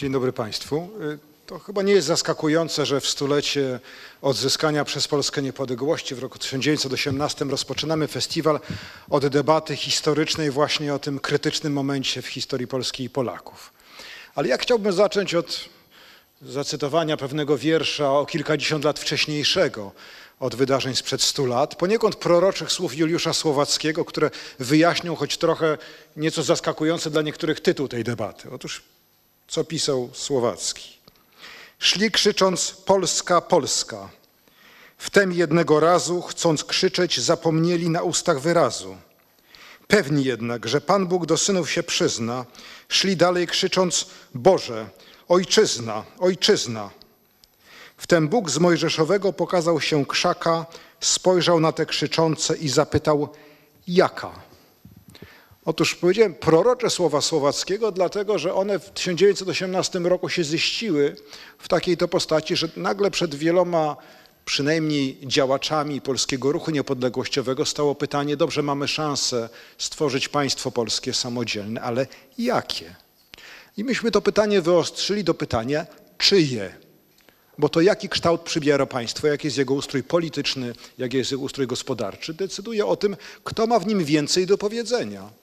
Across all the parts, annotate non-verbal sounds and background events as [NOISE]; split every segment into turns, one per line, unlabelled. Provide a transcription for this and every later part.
Dzień dobry Państwu. Y, To chyba nie jest zaskakujące, że w stulecie odzyskania przez Polskę niepodległości w roku 1918 rozpoczynamy festiwal od debaty historycznej właśnie o tym krytycznym momencie w historii Polski i Polaków. Ale ja chciałbym zacząć od zacytowania pewnego wiersza o kilkadziesiąt lat wcześniejszego od wydarzeń sprzed stu lat, poniekąd proroczych słów Juliusza Słowackiego, które wyjaśnią choć trochę nieco zaskakujący dla niektórych tytuł tej debaty. Otóż co pisał Słowacki. Szli krzycząc Polska, Polska. Wtem jednego razu, chcąc krzyczeć, zapomnieli na ustach wyrazu. Pewni jednak, że Pan Bóg do synów się przyzna, szli dalej krzycząc Boże, Ojczyzna, Ojczyzna. Wtem Bóg z Mojżeszowego pokazał się krzaka, spojrzał na te krzyczące i zapytał, jaka? Otóż powiedziałem prorocze słowa Słowackiego, dlatego że one w 1918 roku się ziściły w takiej to postaci, że nagle przed wieloma przynajmniej działaczami polskiego ruchu niepodległościowego stało pytanie, dobrze, mamy szansę stworzyć państwo polskie samodzielne, ale jakie? I myśmy to pytanie wyostrzyli do pytania, czyje? Bo to jaki kształt przybiera państwo, jaki jest jego ustrój polityczny, jaki jest jego ustrój gospodarczy, decyduje o tym, kto ma w nim więcej do powiedzenia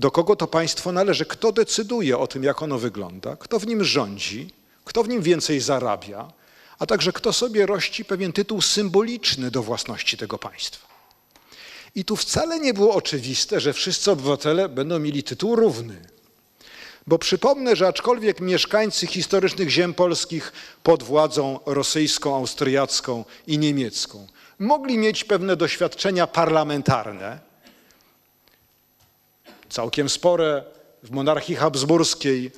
do kogo to państwo należy, kto decyduje o tym, jak ono wygląda, kto w nim rządzi, kto w nim więcej zarabia, a także kto sobie rości pewien tytuł symboliczny do własności tego państwa. I tu wcale nie było oczywiste, że wszyscy obywatele będą mieli tytuł równy. Bo przypomnę, że aczkolwiek mieszkańcy historycznych ziem polskich pod władzą rosyjską, austriacką i niemiecką mogli mieć pewne doświadczenia parlamentarne, całkiem spore w monarchii habsburskiej,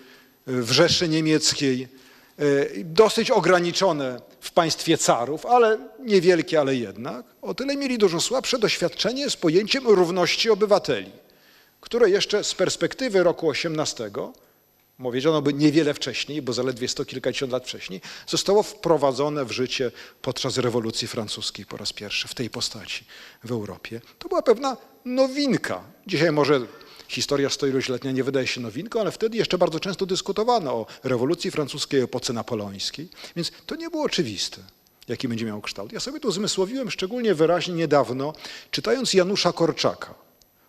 w Rzeszy Niemieckiej, e, dosyć ograniczone w państwie carów, ale niewielkie, ale jednak. O tyle mieli dużo słabsze doświadczenie z pojęciem równości obywateli, które jeszcze z perspektywy roku 18, mówiono by niewiele wcześniej, bo zaledwie sto kilkadziesiąt lat wcześniej, zostało wprowadzone w życie podczas rewolucji francuskiej po raz pierwszy w tej postaci w Europie. To była pewna nowinka. Dzisiaj może Historia stoiluźletnia nie wydaje się nowinką, ale wtedy jeszcze bardzo często dyskutowano o rewolucji francuskiej, epoce napoleońskiej, więc to nie było oczywiste, jaki będzie miał kształt. Ja sobie to zmysłowiłem szczególnie wyraźnie niedawno, czytając Janusza Korczaka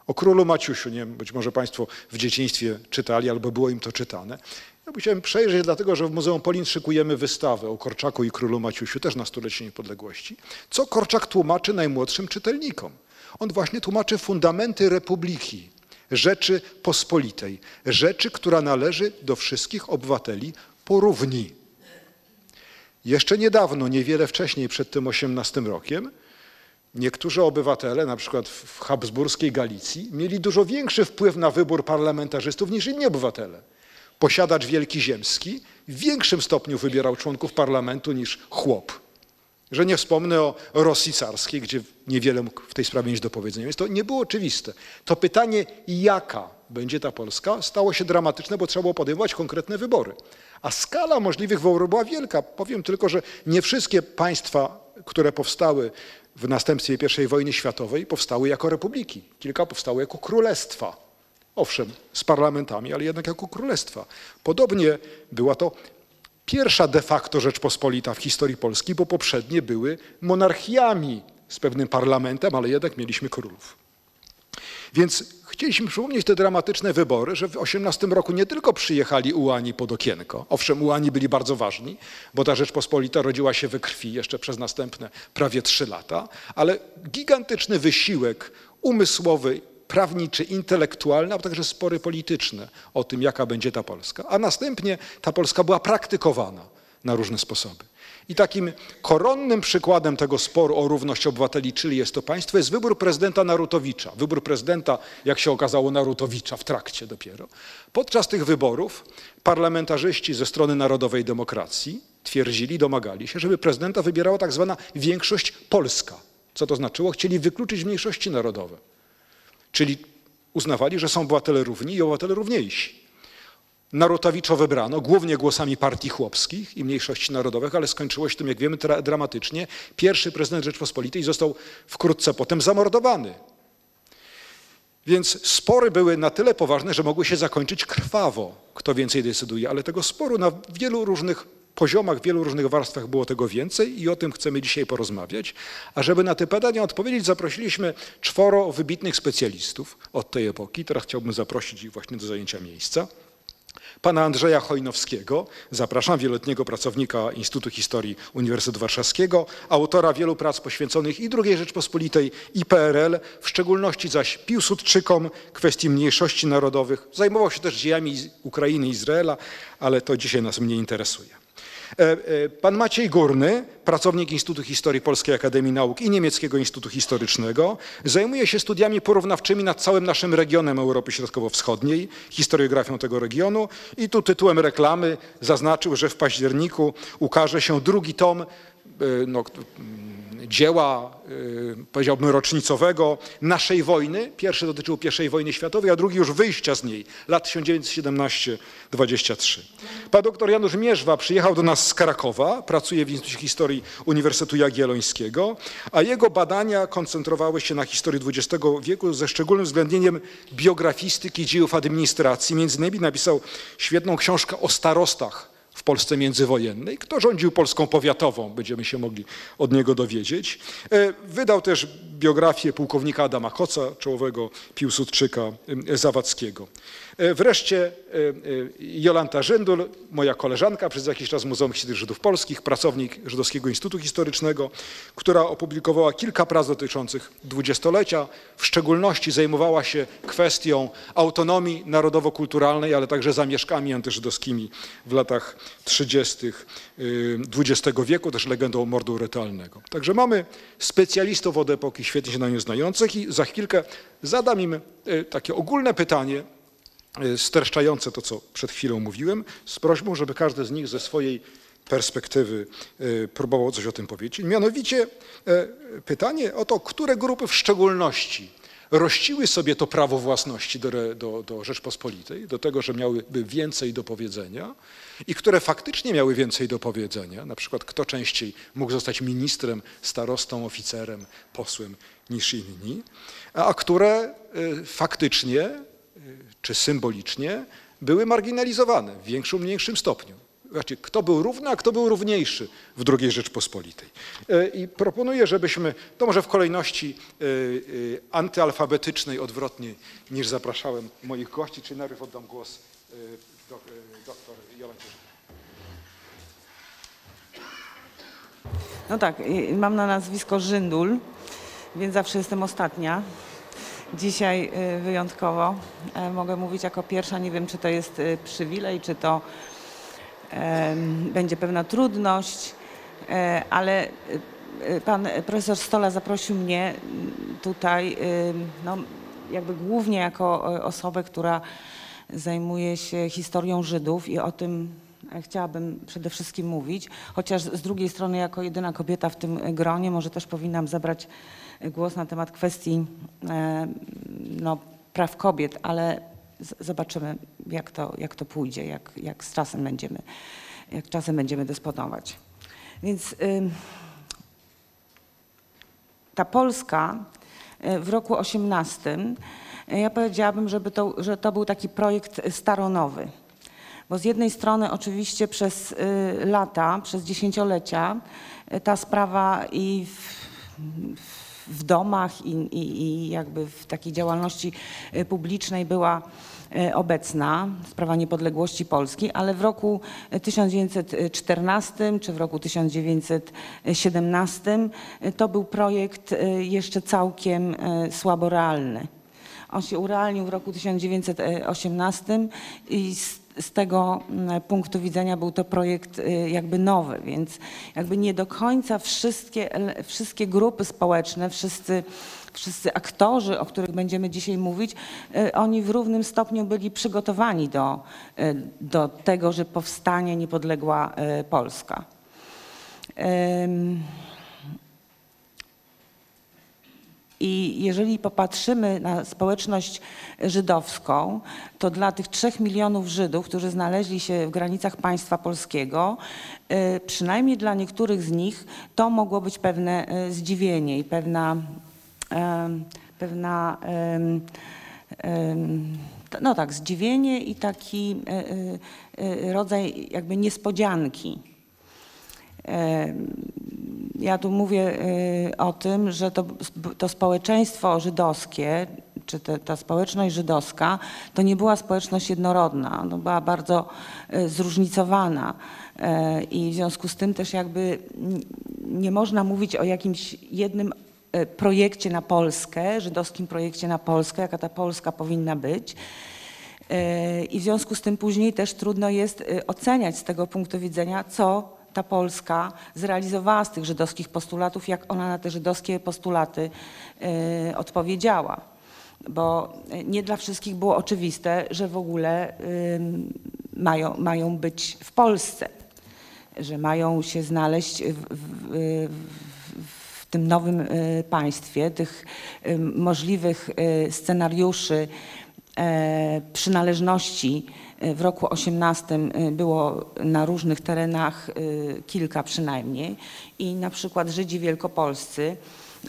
o królu Maciusiu. Nie wiem, być może Państwo w dzieciństwie czytali albo było im to czytane. Ja chciałem przejrzeć, dlatego że w Muzeum Polin szykujemy wystawę o Korczaku i królu Maciusiu, też na stulecie niepodległości. Co Korczak tłumaczy najmłodszym czytelnikom? On właśnie tłumaczy fundamenty republiki, rzeczy pospolitej, rzeczy, która należy do wszystkich obywateli porówni. Jeszcze niedawno, niewiele wcześniej, przed tym 18 rokiem, niektórzy obywatele, na przykład w habsburskiej Galicji, mieli dużo większy wpływ na wybór parlamentarzystów niż inni obywatele. Posiadacz wielki ziemski w większym stopniu wybierał członków parlamentu niż chłop. Że nie wspomnę o Rosji carskiej, gdzie niewiele mógł w tej sprawie mieć do powiedzenia. Więc to nie było oczywiste. To pytanie, jaka będzie ta Polska, stało się dramatyczne, bo trzeba było podejmować konkretne wybory. A skala możliwych wyborów była wielka. Powiem tylko, że nie wszystkie państwa, które powstały w następstwie I wojny światowej, powstały jako republiki. Kilka powstały jako królestwa. Owszem, z parlamentami, ale jednak jako królestwa. Podobnie była to pierwsza de facto Rzeczpospolita w historii Polski, bo poprzednie były monarchiami z pewnym parlamentem, ale jednak mieliśmy królów. Więc chcieliśmy przypomnieć te dramatyczne wybory, że w 18 roku nie tylko przyjechali ułani pod okienko, owszem ułani byli bardzo ważni, bo ta Rzeczpospolita rodziła się we krwi jeszcze przez następne prawie trzy lata, ale gigantyczny wysiłek umysłowy, prawniczy, intelektualny, a także spory polityczne o tym, jaka będzie ta Polska. A następnie ta Polska była praktykowana na różne sposoby. I takim koronnym przykładem tego sporu o równość obywateli, czyli jest to państwo, jest wybór prezydenta Narutowicza. Wybór prezydenta, jak się okazało, Narutowicza w trakcie dopiero. Podczas tych wyborów parlamentarzyści ze strony Narodowej Demokracji twierdzili, domagali się, żeby prezydenta wybierała tak zwana większość polska. Co to znaczyło? Chcieli wykluczyć mniejszości narodowe. Czyli uznawali, że są obywatele równi i obywatele równiejsi. Narutowicza wybrano głównie głosami partii chłopskich i mniejszości narodowych, ale skończyło się tym, jak wiemy, dramatycznie. – Pierwszy prezydent Rzeczpospolitej został wkrótce potem zamordowany. Więc spory były na tyle poważne, że mogły się zakończyć krwawo, kto więcej decyduje, ale tego sporu na wielu różnych poziomach, w wielu różnych warstwach było tego więcej i o tym chcemy dzisiaj porozmawiać. A żeby na te pytania odpowiedzieć, zaprosiliśmy czworo wybitnych specjalistów od tej epoki. Teraz chciałbym zaprosić ich właśnie do zajęcia miejsca pana Andrzeja Chojnowskiego, zapraszam, wieloletniego pracownika Instytutu Historii Uniwersytetu Warszawskiego, autora wielu prac poświęconych i II Rzeczpospolitej, i PRL, w szczególności zaś Piłsudczykom, kwestii mniejszości narodowych. Zajmował się też dziejami Ukrainy i Izraela, ale to dzisiaj nas mniej interesuje. E, e, pan Maciej Górny, pracownik Instytutu Historii Polskiej Akademii Nauk i Niemieckiego Instytutu Historycznego, zajmuje się studiami porównawczymi nad całym naszym regionem Europy Środkowo-Wschodniej, historiografią tego regionu. I tu tytułem reklamy zaznaczył, że w październiku ukaże się drugi tom e, no, dzieła, y, powiedziałbym, rocznicowego naszej wojny. Pierwszy dotyczył I wojny światowej, a drugi już wyjścia z niej, lat 1917-23. Pan doktor Janusz Mierzwa przyjechał do nas z Krakowa, pracuje w Instytucie Historii Uniwersytetu Jagiellońskiego, a jego badania koncentrowały się na historii XX wieku ze szczególnym uwzględnieniem biografistyki dziejów administracji. Między innymi napisał świetną książkę o starostach w Polsce międzywojennej. Kto rządził Polską powiatową, będziemy się mogli od niego dowiedzieć. E, wydał też biografię pułkownika Adama Koca, czołowego Piłsudczyka Zawadzkiego. E, wreszcie e, Jolanta Rzędul, moja koleżanka, przez jakiś czas Muzeum Historii Żydów Polskich, pracownik Żydowskiego Instytutu Historycznego, która opublikowała kilka prac dotyczących dwudziestolecia. W szczególności zajmowała się kwestią autonomii narodowo-kulturalnej, ale także zamieszkami antyżydowskimi w latach 30. XX wieku, też legendą mordu rytualnego. Także mamy specjalistów od epoki świetnie się na nią znających i za chwilkę zadam im takie ogólne pytanie, streszczające to, co przed chwilą mówiłem, z prośbą, żeby każdy z nich ze swojej perspektywy y, próbował coś o tym powiedzieć. Mianowicie pytanie o to, które grupy w szczególności rościły sobie to prawo własności do, do, do Rzeczpospolitej, do tego, że miałyby więcej do powiedzenia i które faktycznie miały więcej do powiedzenia, na przykład kto częściej mógł zostać ministrem, starostą, oficerem, posłem niż inni, a które y, faktycznie y, czy symbolicznie były marginalizowane w większym, mniejszym stopniu. Znaczy, kto był równy, a kto był równiejszy w II Rzeczpospolitej. E, I proponuję, żebyśmy, to może w kolejności e, e, antyalfabetycznej, odwrotnie niż zapraszałem moich gości, czy najpierw oddam głos doktor Jolancie
No tak, mam na nazwisko Żyndul, więc zawsze jestem ostatnia. Dzisiaj wyjątkowo mogę mówić jako pierwsza. Nie wiem, czy to jest przywilej, czy to będzie pewna trudność, e, ale e, pan profesor Stola zaprosił mnie tutaj no, jakby głównie jako osobę, która zajmuje się historią Żydów i o tym chciałabym przede wszystkim mówić, chociaż z drugiej strony jako jedyna kobieta w tym gronie może też powinnam zabrać głos na temat kwestii no, praw kobiet, ale zobaczymy, jak to, jak to pójdzie, jak, jak z czasem będziemy, jak czasem będziemy dysponować. Więc ta Polska y, w roku 18, y, ja powiedziałabym, żeby to, że to był taki projekt staronowy. Bo z jednej strony oczywiście przez y, lata, przez dziesięciolecia ta sprawa i w, w domach i, i, i jakby w takiej działalności publicznej była obecna, sprawa niepodległości Polski, ale w roku 1914 czy w roku 1917 e, to był projekt jeszcze całkiem słabo realny. On się urealnił w roku 1918 i z, z tego punktu widzenia był to projekt jakby nowy, więc jakby nie do końca wszystkie, wszystkie grupy społeczne, wszyscy wszyscy aktorzy, o których będziemy dzisiaj mówić, e, oni w równym stopniu byli przygotowani do, e, do tego, że powstanie niepodległa Polska. I jeżeli popatrzymy na społeczność żydowską, to dla tych trzech milionów Żydów, którzy znaleźli się w granicach państwa polskiego, przynajmniej dla niektórych z nich, to mogło być pewne zdziwienie i pewna pewna em, t- no tak, zdziwienie i taki rodzaj jakby niespodzianki. Ja tu mówię y, o tym, że to, to społeczeństwo żydowskie, czy te, ta społeczność żydowska, to nie była społeczność jednorodna, no była bardzo y, zróżnicowana Y, i w związku z tym też jakby nie można mówić o jakimś jednym y, projekcie na Polskę, żydowskim projekcie na Polskę, jaka ta Polska powinna być. Y, I w związku z tym później też trudno jest y, oceniać z tego punktu widzenia, co ta Polska zrealizowała z tych żydowskich postulatów, jak ona na te żydowskie postulaty y, odpowiedziała. Bo y, nie dla wszystkich było oczywiste, że w ogóle ym, mają, mają być w Polsce, że mają się znaleźć w, w, w, w tym nowym y, państwie, tych y, możliwych y, scenariuszy e, przynależności e, w roku 18 y, było na różnych terenach y, kilka przynajmniej. I na przykład Żydzi wielkopolscy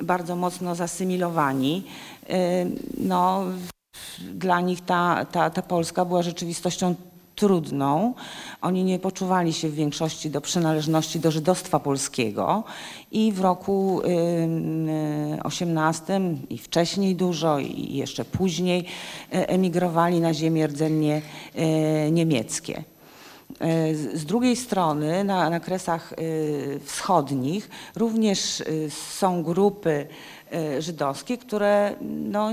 bardzo mocno zasymilowani, no, dla nich ta, ta, ta Polska była rzeczywistością trudną. Oni nie poczuwali się w większości do przynależności do żydostwa polskiego i w roku 18 i wcześniej dużo i jeszcze później y, emigrowali na ziemie rdzennie y, niemieckie. E, Z drugiej strony na, na kresach wschodnich również są grupy żydowskie, które, no,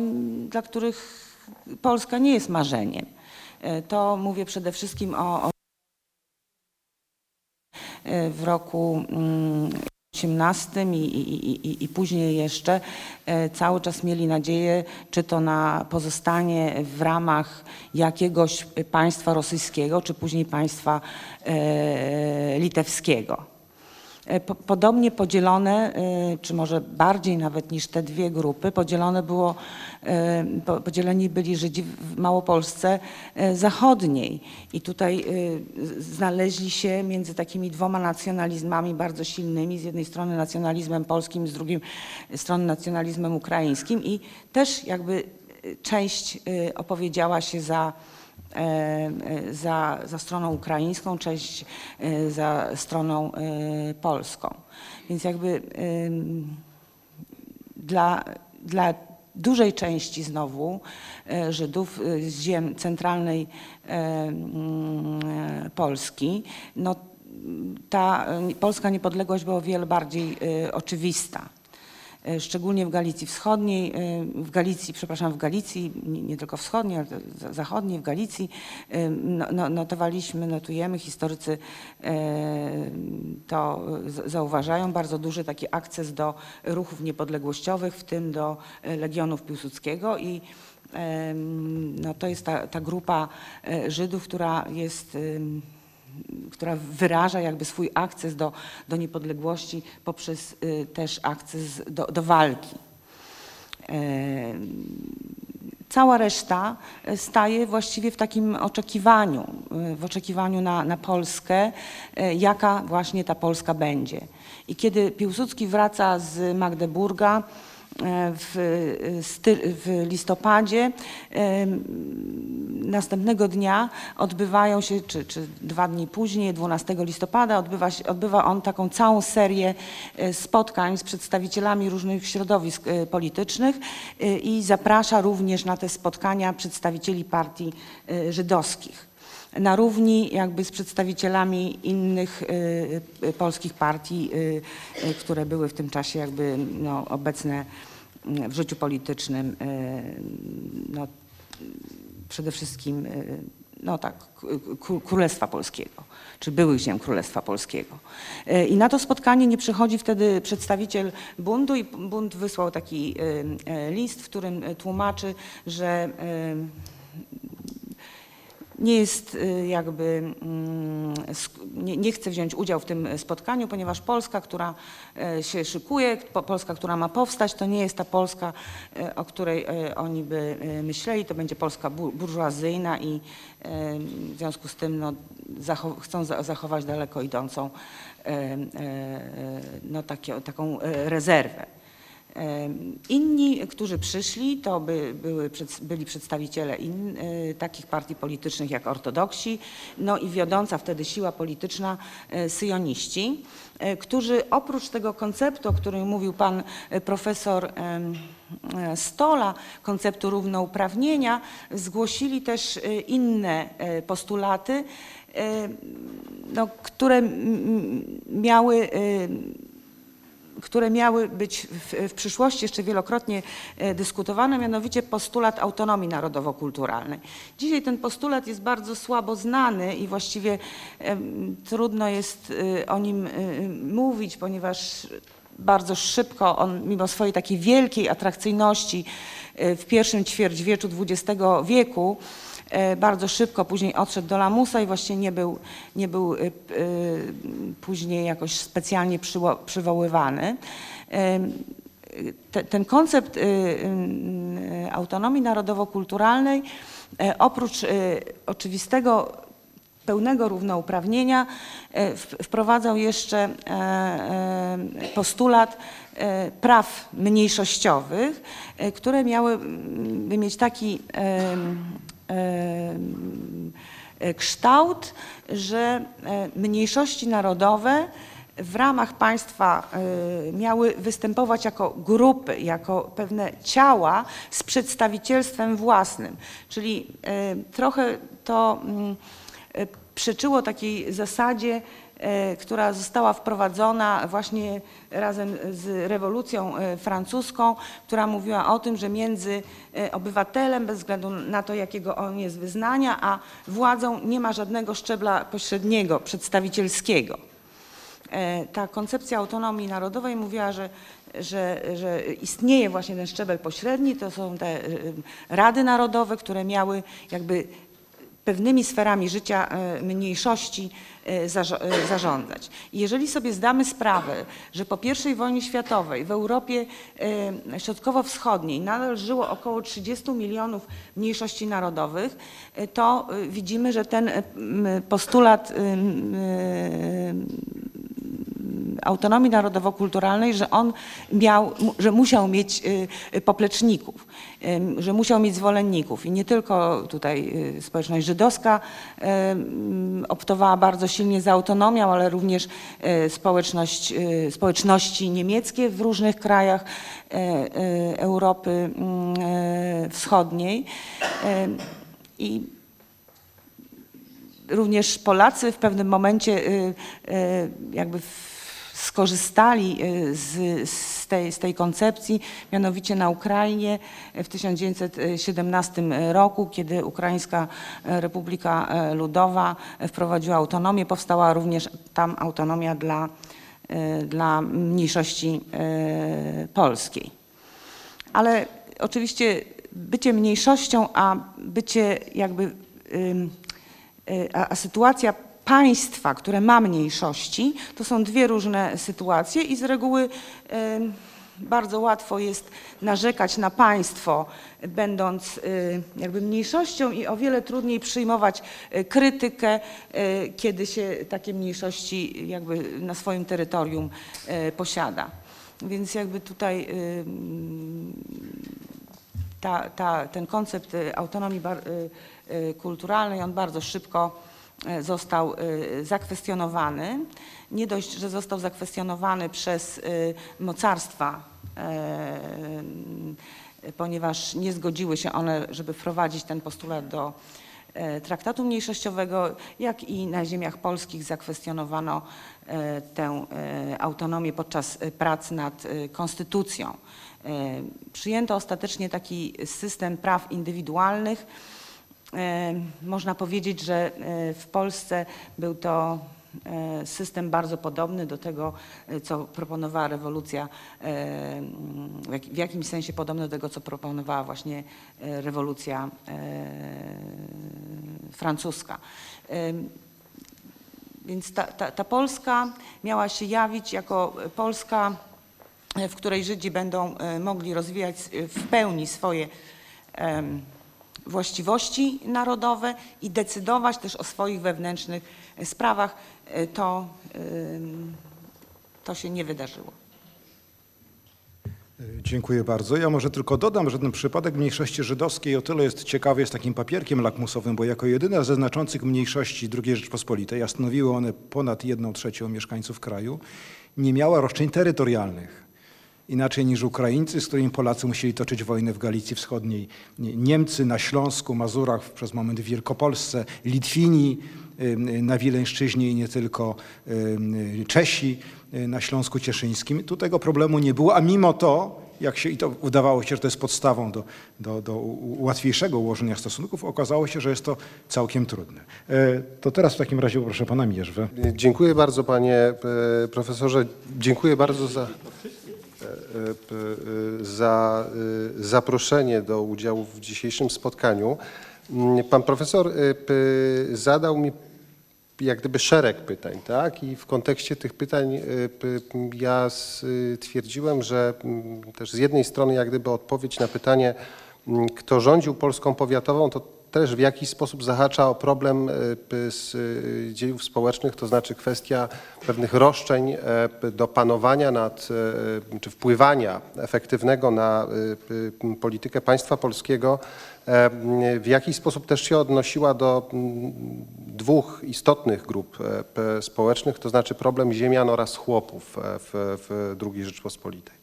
dla których Polska nie jest marzeniem. E, To mówię przede wszystkim o, o e, w roku mm, 18 i, i, i, i później jeszcze e, cały czas mieli nadzieję, czy to na pozostanie w ramach jakiegoś państwa rosyjskiego, czy później państwa litewskiego. E, po- Podobnie podzielone, e, czy może bardziej nawet niż te dwie grupy, podzielone było, e, po- podzieleni byli Żydzi w Małopolsce Zachodniej. I tutaj znaleźli się między takimi dwoma nacjonalizmami bardzo silnymi, z jednej strony nacjonalizmem polskim, z drugiej strony nacjonalizmem ukraińskim i też jakby część opowiedziała się za za, za stroną ukraińską, część e, za stroną e, polską. Więc jakby dla, dla dużej części znowu e, Żydów e, z ziem centralnej e, mm, e, Polski, no, ta e, polska niepodległość była o wiele bardziej e, oczywista e, szczególnie w Galicji Wschodniej, e, w Galicji, przepraszam, w Galicji, nie, tylko wschodniej, ale za- zachodniej, w Galicji, e, no, no, notowaliśmy, notujemy, historycy e, to zauważają, bardzo duży taki akces do ruchów niepodległościowych, w tym do e, Legionów Piłsudskiego i no, to jest ta, ta grupa e, Żydów, która jest która wyraża jakby swój akces do, do niepodległości poprzez y, też akces do, do walki. E, Cała reszta staje właściwie w takim oczekiwaniu, y, w oczekiwaniu na, na Polskę, e, jaka właśnie ta Polska będzie. I kiedy Piłsudski wraca z Magdeburga, w, w listopadzie następnego dnia odbywają się, czy, czy dwa dni później, 12 listopada, odbywa, się, odbywa on taką całą serię e, spotkań z przedstawicielami różnych środowisk e, politycznych e, i zaprasza również na te spotkania przedstawicieli partii żydowskich na równi jakby z przedstawicielami innych y, y, polskich partii, y, które były w tym czasie jakby no, obecne y, w życiu politycznym. No, przede wszystkim no tak, Królestwa Polskiego, czy byłych ziem Królestwa Polskiego. I na to spotkanie nie przychodzi wtedy przedstawiciel bundu i bunt wysłał taki list, w którym tłumaczy, że nie jest y, jakby, mm, nie, nie chce wziąć udziału w tym spotkaniu, ponieważ Polska, która e, się szykuje, po- Polska, która ma powstać, to nie jest ta Polska, e, o której e, oni by myśleli, to będzie Polska bu- burżuazyjna i w związku z tym no, chcą za- zachować daleko idącą no, takie, taką rezerwę. Inni, którzy przyszli, to by, były, byli przedstawiciele in, e, takich partii politycznych jak ortodoksi, no i wiodąca wtedy siła polityczna e, syjoniści, e, którzy oprócz tego konceptu, o którym mówił pan profesor Stola, konceptu równouprawnienia, zgłosili też inne postulaty, no, które miały które miały być w, w przyszłości jeszcze wielokrotnie e, dyskutowane, mianowicie postulat autonomii narodowo-kulturalnej. Dzisiaj ten postulat jest bardzo słabo znany i właściwie trudno jest e, o nim e, mówić, ponieważ bardzo szybko on, mimo swojej takiej wielkiej atrakcyjności w pierwszym ćwierćwieczu XX wieku, bardzo szybko później odszedł do lamusa i właśnie nie był, nie był e, e, później jakoś specjalnie przywoływany. Ten koncept autonomii narodowo-kulturalnej e, oprócz e, oczywistego pełnego równouprawnienia e, wprowadzał jeszcze e, e, postulat e, praw mniejszościowych, e, które miały mm, by mieć taki e, kształt, że e, mniejszości narodowe w ramach państwa e, miały występować jako grupy, jako pewne ciała z przedstawicielstwem własnym. Czyli e, trochę to mm, e, przeczyło takiej zasadzie, e, która została wprowadzona właśnie razem z rewolucją e, francuską, która mówiła o tym, że między e, obywatelem, bez względu na to, jakiego on jest wyznania, a władzą nie ma żadnego szczebla pośredniego, przedstawicielskiego. E, Ta koncepcja autonomii narodowej mówiła, że, że, że istnieje właśnie ten szczebel pośredni, to są te rady narodowe, które miały jakby pewnymi sferami życia e, mniejszości e, e, zarządzać. I jeżeli sobie zdamy sprawę, że po I wojnie światowej w Europie e, Środkowo-Wschodniej nadal żyło około 30 milionów mniejszości narodowych, e, to e, widzimy, że ten e, postulat e, autonomii narodowo-kulturalnej, że on miał, że musiał mieć y, y, popleczników, że musiał mieć zwolenników. I nie tylko tutaj y, społeczność żydowska optowała bardzo silnie za autonomią, ale również społeczność, społeczności niemieckie w różnych krajach Europy mm, Wschodniej. I również Polacy w pewnym momencie jakby w- skorzystali y, z, z, tej, z tej koncepcji, mianowicie na Ukrainie w 1917 roku, kiedy Ukraińska Republika e, Ludowa wprowadziła autonomię, powstała również tam autonomia dla, y, dla mniejszości y, polskiej. Ale oczywiście bycie mniejszością, a bycie jakby, y, a, a sytuacja państwa, które ma mniejszości, to są dwie różne sytuacje i z reguły bardzo łatwo jest narzekać na państwo, będąc y, jakby mniejszością i o wiele trudniej przyjmować y, krytykę, y, kiedy się takie mniejszości jakby na swoim terytorium posiada. Więc jakby tutaj ta, ta, ten koncept autonomii kulturalnej, on bardzo szybko został y, zakwestionowany. Nie dość, że został zakwestionowany przez y, mocarstwa, ponieważ nie zgodziły się one, żeby wprowadzić ten postulat do e, traktatu mniejszościowego, jak i na ziemiach polskich zakwestionowano e, tę e, autonomię podczas e, prac nad e, konstytucją. E, Przyjęto ostatecznie taki system praw indywidualnych. E, Można powiedzieć, że e, w Polsce był to e, system bardzo podobny do tego, co proponowała rewolucja, w jak- w jakimś sensie podobny do tego, co proponowała właśnie rewolucja francuska. Więc ta, ta, ta Polska miała się jawić jako Polska, w której Żydzi będą mogli rozwijać w pełni swoje właściwości narodowe i decydować też o swoich wewnętrznych e, sprawach. E, To, to się nie wydarzyło.
Dziękuję bardzo. Ja może tylko dodam, że ten przypadek mniejszości żydowskiej o tyle jest ciekawy, jest takim papierkiem lakmusowym, bo jako jedyna ze znaczących mniejszości II Rzeczpospolitej, a stanowiły one ponad jedną trzecią mieszkańców kraju, nie miała roszczeń terytorialnych. Inaczej niż Ukraińcy, z którymi Polacy musieli toczyć wojnę w Galicji Wschodniej, Nie- Niemcy na Śląsku, Mazurach, przez moment w Wielkopolsce, Litwini na Wileńszczyźnie i nie tylko, Czesi y, na Śląsku Cieszyńskim. Tu tego problemu nie było, a mimo to, jak się i to udawało się, że to jest podstawą do, do, do łatwiejszego ułożenia stosunków, okazało się, że jest to całkiem trudne. E, To teraz w takim razie proszę pana Mierzwę.
Dziękuję bardzo panie e, profesorze. Dziękuję bardzo za, za e, zaproszenie do udziału w dzisiejszym spotkaniu. Mm, Pan profesor e, zadał mi jak gdyby szereg pytań, tak? I w kontekście tych pytań e, ja stwierdziłem, że mm, też z jednej strony jak gdyby odpowiedź na pytanie, mm, kto rządził Polską powiatową, to też w jakiś sposób zahacza o problem e, z e, dziejów społecznych, to znaczy kwestia pewnych roszczeń e, do panowania nad, czy wpływania efektywnego na politykę państwa polskiego, w jakiś sposób też się odnosiła do dwóch istotnych grup społecznych, to znaczy problem ziemian oraz chłopów w, w II Rzeczpospolitej.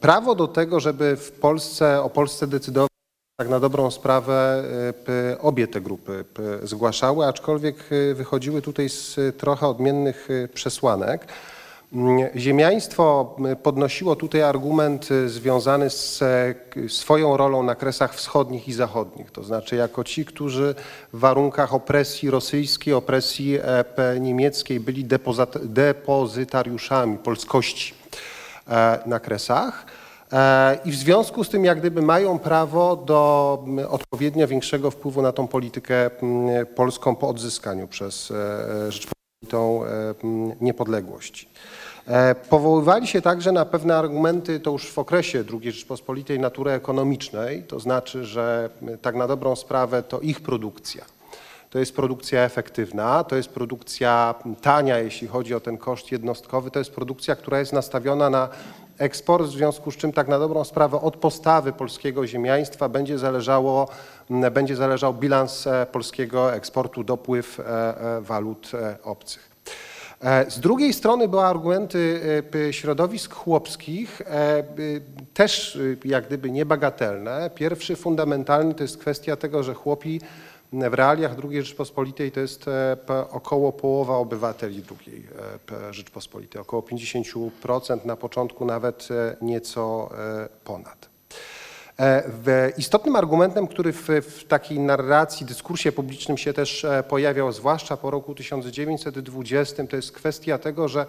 Prawo do tego, żeby w Polsce, o Polsce decydować, tak na dobrą sprawę p- obie te grupy zgłaszały, aczkolwiek e, wychodziły tutaj z e, trochę odmiennych przesłanek. Mm, Ziemiaństwo podnosiło tutaj argument związany z e, swoją rolą na kresach wschodnich i zachodnich, to znaczy jako ci, którzy w warunkach opresji rosyjskiej, opresji e, niemieckiej byli depozytariuszami polskości e, na kresach. E, I w związku z tym, jak gdyby mają prawo do m, odpowiednio większego wpływu na tą politykę m, polską po odzyskaniu przez e, Rzeczpospolitą e, m, niepodległości. Powoływali się także na pewne argumenty, to już w okresie II Rzeczpospolitej natury ekonomicznej, to znaczy, że tak na dobrą sprawę to ich produkcja. To jest produkcja efektywna, to jest produkcja tania, jeśli chodzi o ten koszt jednostkowy, to jest produkcja, która jest nastawiona na eksport, w związku z czym tak na dobrą sprawę od postawy polskiego ziemiaństwa będzie, zależało, będzie zależał bilans e, polskiego eksportu, dopływ e, e, walut obcych. Z drugiej strony były argumenty p- środowisk chłopskich, y, też y, jak gdyby niebagatelne. Pierwszy fundamentalny to jest kwestia tego, że chłopi w realiach II Rzeczpospolitej to jest e, około połowa obywateli II e, Rzeczpospolitej, około 50%, na początku nawet e, nieco ponad. Istotnym argumentem, który w, w takiej narracji, dyskursie publicznym się też pojawiał, zwłaszcza po roku 1920, to jest kwestia tego, że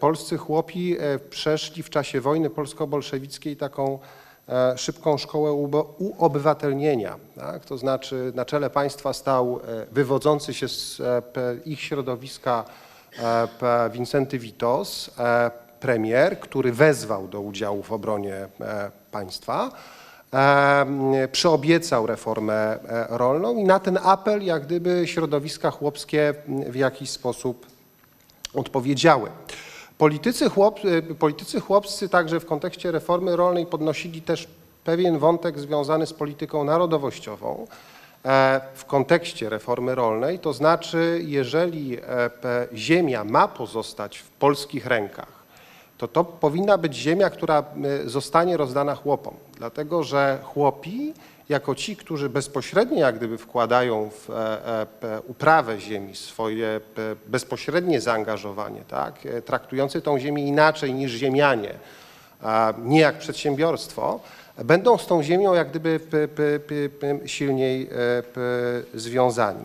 polscy chłopi przeszli w czasie wojny polsko-bolszewickiej taką szybką szkołę uobywatelnienia. Tak? To znaczy na czele państwa stał e, wywodzący się z e, ich środowiska e, Wincenty Witos, e, premier, który wezwał do udziału w obronie e, państwa e, przyobiecał reformę e, rolną i na ten apel jak gdyby środowiska chłopskie w jakiś sposób odpowiedziały. Politycy, chłop, e, politycy chłopscy także w kontekście reformy rolnej podnosili też pewien wątek związany z polityką narodowościową e, w kontekście reformy rolnej, to znaczy jeżeli e, ziemia ma pozostać w polskich rękach, to to powinna być ziemia, która y, zostanie rozdana chłopom, dlatego że chłopi, jako ci, którzy bezpośrednio jak gdyby wkładają w e, e, uprawę ziemi swoje bezpośrednie zaangażowanie, tak, e, traktujący tą ziemię inaczej niż ziemianie, nie jak przedsiębiorstwo, będą z tą ziemią jak gdyby silniej związani.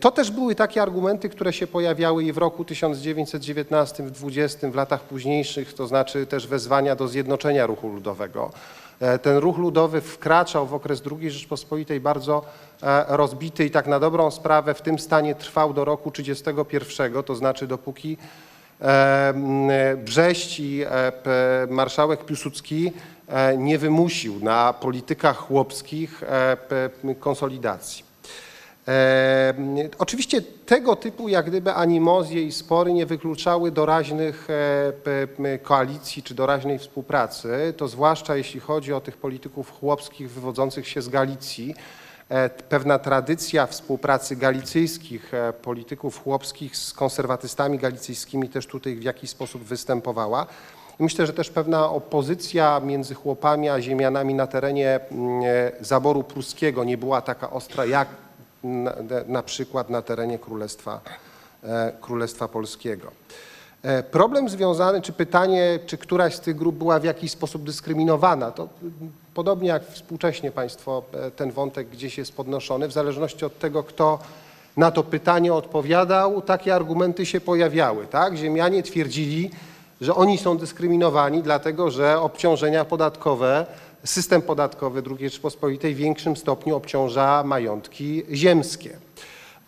To też były takie argumenty, które się pojawiały i w roku 1919, w 20, w latach późniejszych, to znaczy też wezwania do zjednoczenia ruchu ludowego. E, Ten ruch ludowy wkraczał w okres II Rzeczpospolitej bardzo e, rozbity i tak na dobrą sprawę w tym stanie trwał do roku 1931, to znaczy dopóki e, Brześć i marszałek Piłsudski nie wymusił na politykach chłopskich konsolidacji. E, Oczywiście tego typu jak gdyby animozje i spory nie wykluczały doraźnych e, koalicji czy doraźnej współpracy, to zwłaszcza jeśli chodzi o tych polityków chłopskich wywodzących się z Galicji. E, Pewna tradycja współpracy galicyjskich e, polityków chłopskich z konserwatystami galicyjskimi też tutaj w jakiś sposób występowała. Myślę, że też pewna opozycja między chłopami a ziemianami na terenie e, zaboru pruskiego nie była taka ostra jak na, na przykład na terenie Królestwa, e, Królestwa Polskiego. E, Problem związany, czy pytanie, czy któraś z tych grup była w jakiś sposób dyskryminowana, to podobnie jak współcześnie Państwo e, ten wątek gdzieś jest podnoszony, w zależności od tego, kto na to pytanie odpowiadał, takie argumenty się pojawiały. Tak? Ziemianie twierdzili, że oni są dyskryminowani, dlatego że obciążenia podatkowe, system podatkowy II Rzeczypospolitej w większym stopniu obciąża majątki ziemskie.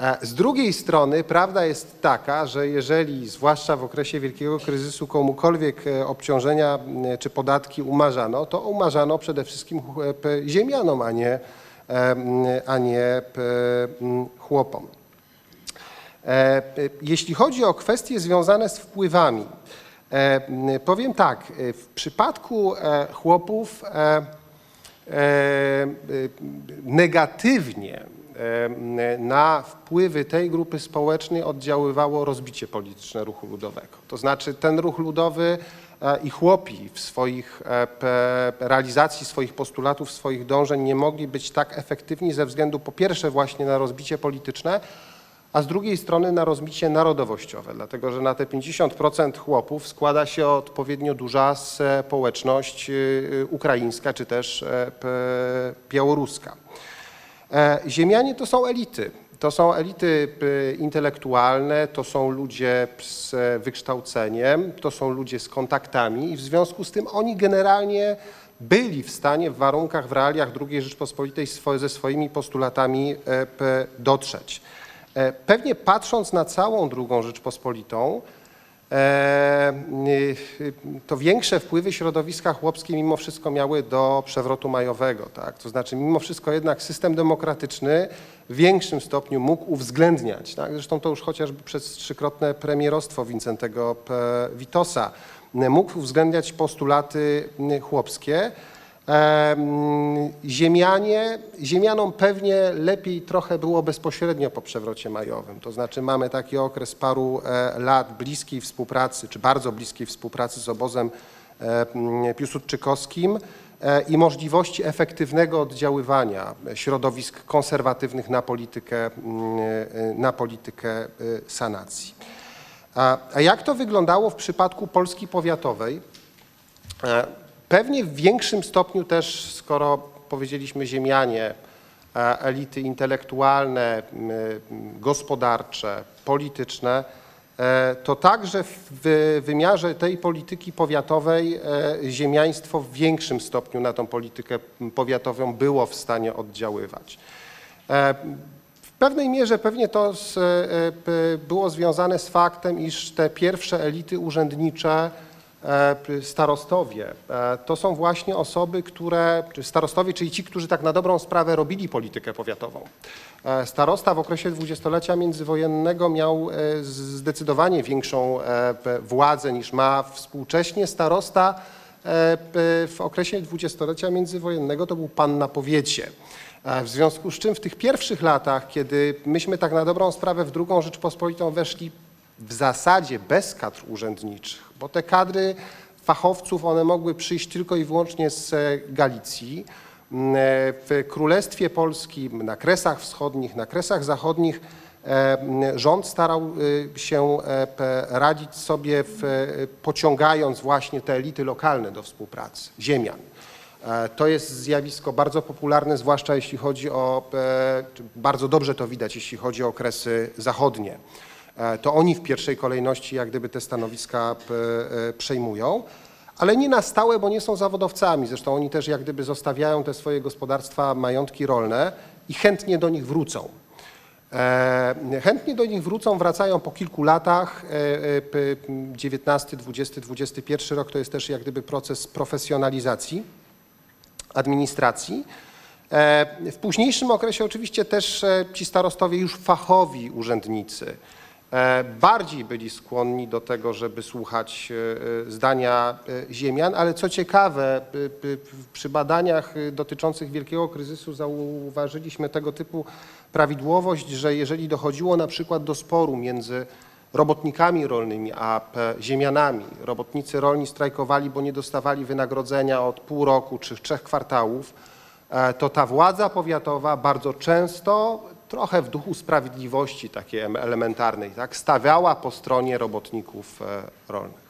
E, Z drugiej strony prawda jest taka, że jeżeli, zwłaszcza w okresie wielkiego kryzysu, komukolwiek e, obciążenia m, czy podatki umarzano, to umarzano przede wszystkim e, ziemianom, a nie, e, a nie chłopom. E, Jeśli chodzi o kwestie związane z wpływami, e, powiem tak, e, w przypadku e, chłopów e, negatywnie na wpływy tej grupy społecznej oddziaływało rozbicie polityczne ruchu ludowego. To znaczy ten ruch ludowy i chłopi w swoich realizacji swoich postulatów, swoich dążeń nie mogli być tak efektywni ze względu po pierwsze właśnie na rozbicie polityczne, a z drugiej strony na rozbicie narodowościowe, dlatego że na te 50% chłopów składa się odpowiednio duża społeczność y, y, ukraińska czy też e, białoruska. E, Ziemianie to są elity. To są elity intelektualne, to są ludzie z wykształceniem, to są ludzie z kontaktami i w związku z tym oni generalnie byli w stanie w warunkach, w realiach II Rzeczpospolitej ze swoimi postulatami e, dotrzeć. E, Pewnie patrząc na całą II Rzeczpospolitą, E, y, to większe wpływy środowiska chłopskie mimo wszystko miały do przewrotu majowego. Tak? To znaczy mimo wszystko jednak system demokratyczny w większym stopniu mógł uwzględniać, tak? zresztą to już chociażby przez trzykrotne premierostwo Wincentego. Witosa, mógł uwzględniać postulaty chłopskie. Em, Ziemianie, ziemianom pewnie lepiej trochę było bezpośrednio po przewrocie majowym. To znaczy mamy taki okres paru e, lat bliskiej współpracy, czy bardzo bliskiej współpracy z obozem e, piłsudczykowskim e, i możliwości efektywnego oddziaływania środowisk konserwatywnych na politykę, m, e, na politykę sanacji. A jak to wyglądało w przypadku Polski powiatowej? Pewnie w większym stopniu też, skoro powiedzieliśmy ziemianie, e, elity intelektualne, gospodarcze, polityczne, e, to także w wymiarze tej polityki powiatowej e, ziemiaństwo w większym stopniu na tą politykę powiatową było w stanie oddziaływać. W pewnej mierze pewnie to było związane z faktem, iż te pierwsze elity urzędnicze, starostowie, e, to są właśnie osoby, które, czy starostowie, czyli ci, którzy tak na dobrą sprawę robili politykę powiatową. E, Starosta w okresie dwudziestolecia międzywojennego miał e, zdecydowanie większą e, władzę niż ma współcześnie. Starosta e, w okresie dwudziestolecia międzywojennego to był pan na powiecie. E, W związku z czym w tych pierwszych latach, kiedy myśmy tak na dobrą sprawę w drugą Rzeczpospolitą weszli w zasadzie bez kadr urzędniczych, bo te kadry fachowców, one mogły przyjść tylko i wyłącznie z e, Galicji. M, e, W Królestwie Polskim, na Kresach Wschodnich, na Kresach Zachodnich e, m, rząd starał y, się radzić sobie, pociągając właśnie te elity lokalne do współpracy, ziemian. To jest zjawisko bardzo popularne, zwłaszcza jeśli chodzi o, bardzo dobrze to widać, jeśli chodzi o okresy zachodnie. E, To oni w pierwszej kolejności jak gdyby te stanowiska p- e, przejmują, ale nie na stałe, bo nie są zawodowcami. Zresztą oni też jak gdyby zostawiają te swoje gospodarstwa, majątki rolne i chętnie do nich wrócą. E, Chętnie do nich wrócą, wracają po kilku latach. E, e, p- 19, 20, 21 rok to jest też jak gdyby proces profesjonalizacji administracji. E, W późniejszym okresie oczywiście też e, ci starostowie już fachowi urzędnicy e, bardziej byli skłonni do tego, żeby słuchać e, e, zdania e, ziemian, ale co ciekawe, przy badaniach e, dotyczących wielkiego kryzysu zauważyliśmy tego typu prawidłowość, że jeżeli dochodziło na przykład do sporu między robotnikami rolnymi a ziemianami, robotnicy rolni strajkowali, bo nie dostawali wynagrodzenia od pół roku czy trzech kwartałów, e, to ta władza powiatowa bardzo często, trochę w duchu sprawiedliwości takiej em- elementarnej, tak, stawiała po stronie robotników e, rolnych.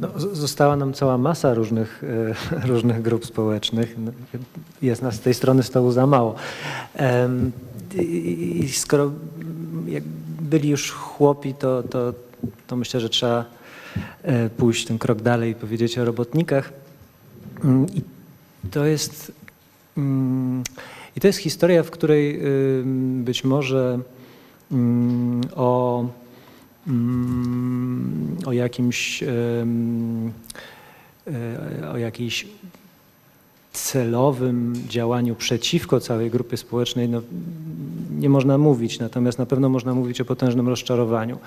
No, została nam cała masa różnych, e, [LAUGHS] różnych grup społecznych. No, Jest nas z tej strony stołu za mało. I skoro mm, byli już chłopi, to, to, to myślę, że trzeba e, pójść ten krok dalej i powiedzieć o robotnikach. Mm, I to jest, i to jest historia, w której ym, być może mm, o mm, o jakimś e, o jakiejś celowym działaniu przeciwko całej grupie społecznej no, nie można mówić, natomiast na pewno można mówić o potężnym rozczarowaniu.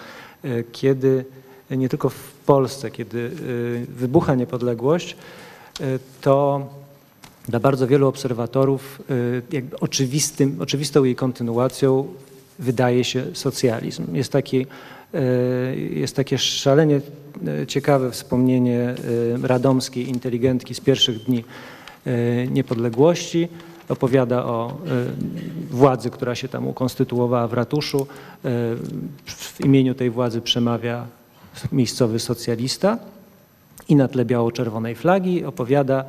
E, Kiedy nie tylko w Polsce, kiedy e, wybucha niepodległość, to dla bardzo wielu obserwatorów y, jakby oczywistym, oczywistą jej kontynuacją wydaje się socjalizm. Jest, taki, y, jest takie szalenie y, ciekawe wspomnienie radomskiej inteligentki z pierwszych dni niepodległości. Opowiada o władzy, która się tam ukonstytuowała w ratuszu. W imieniu tej władzy przemawia miejscowy socjalista i na tle biało-czerwonej flagi opowiada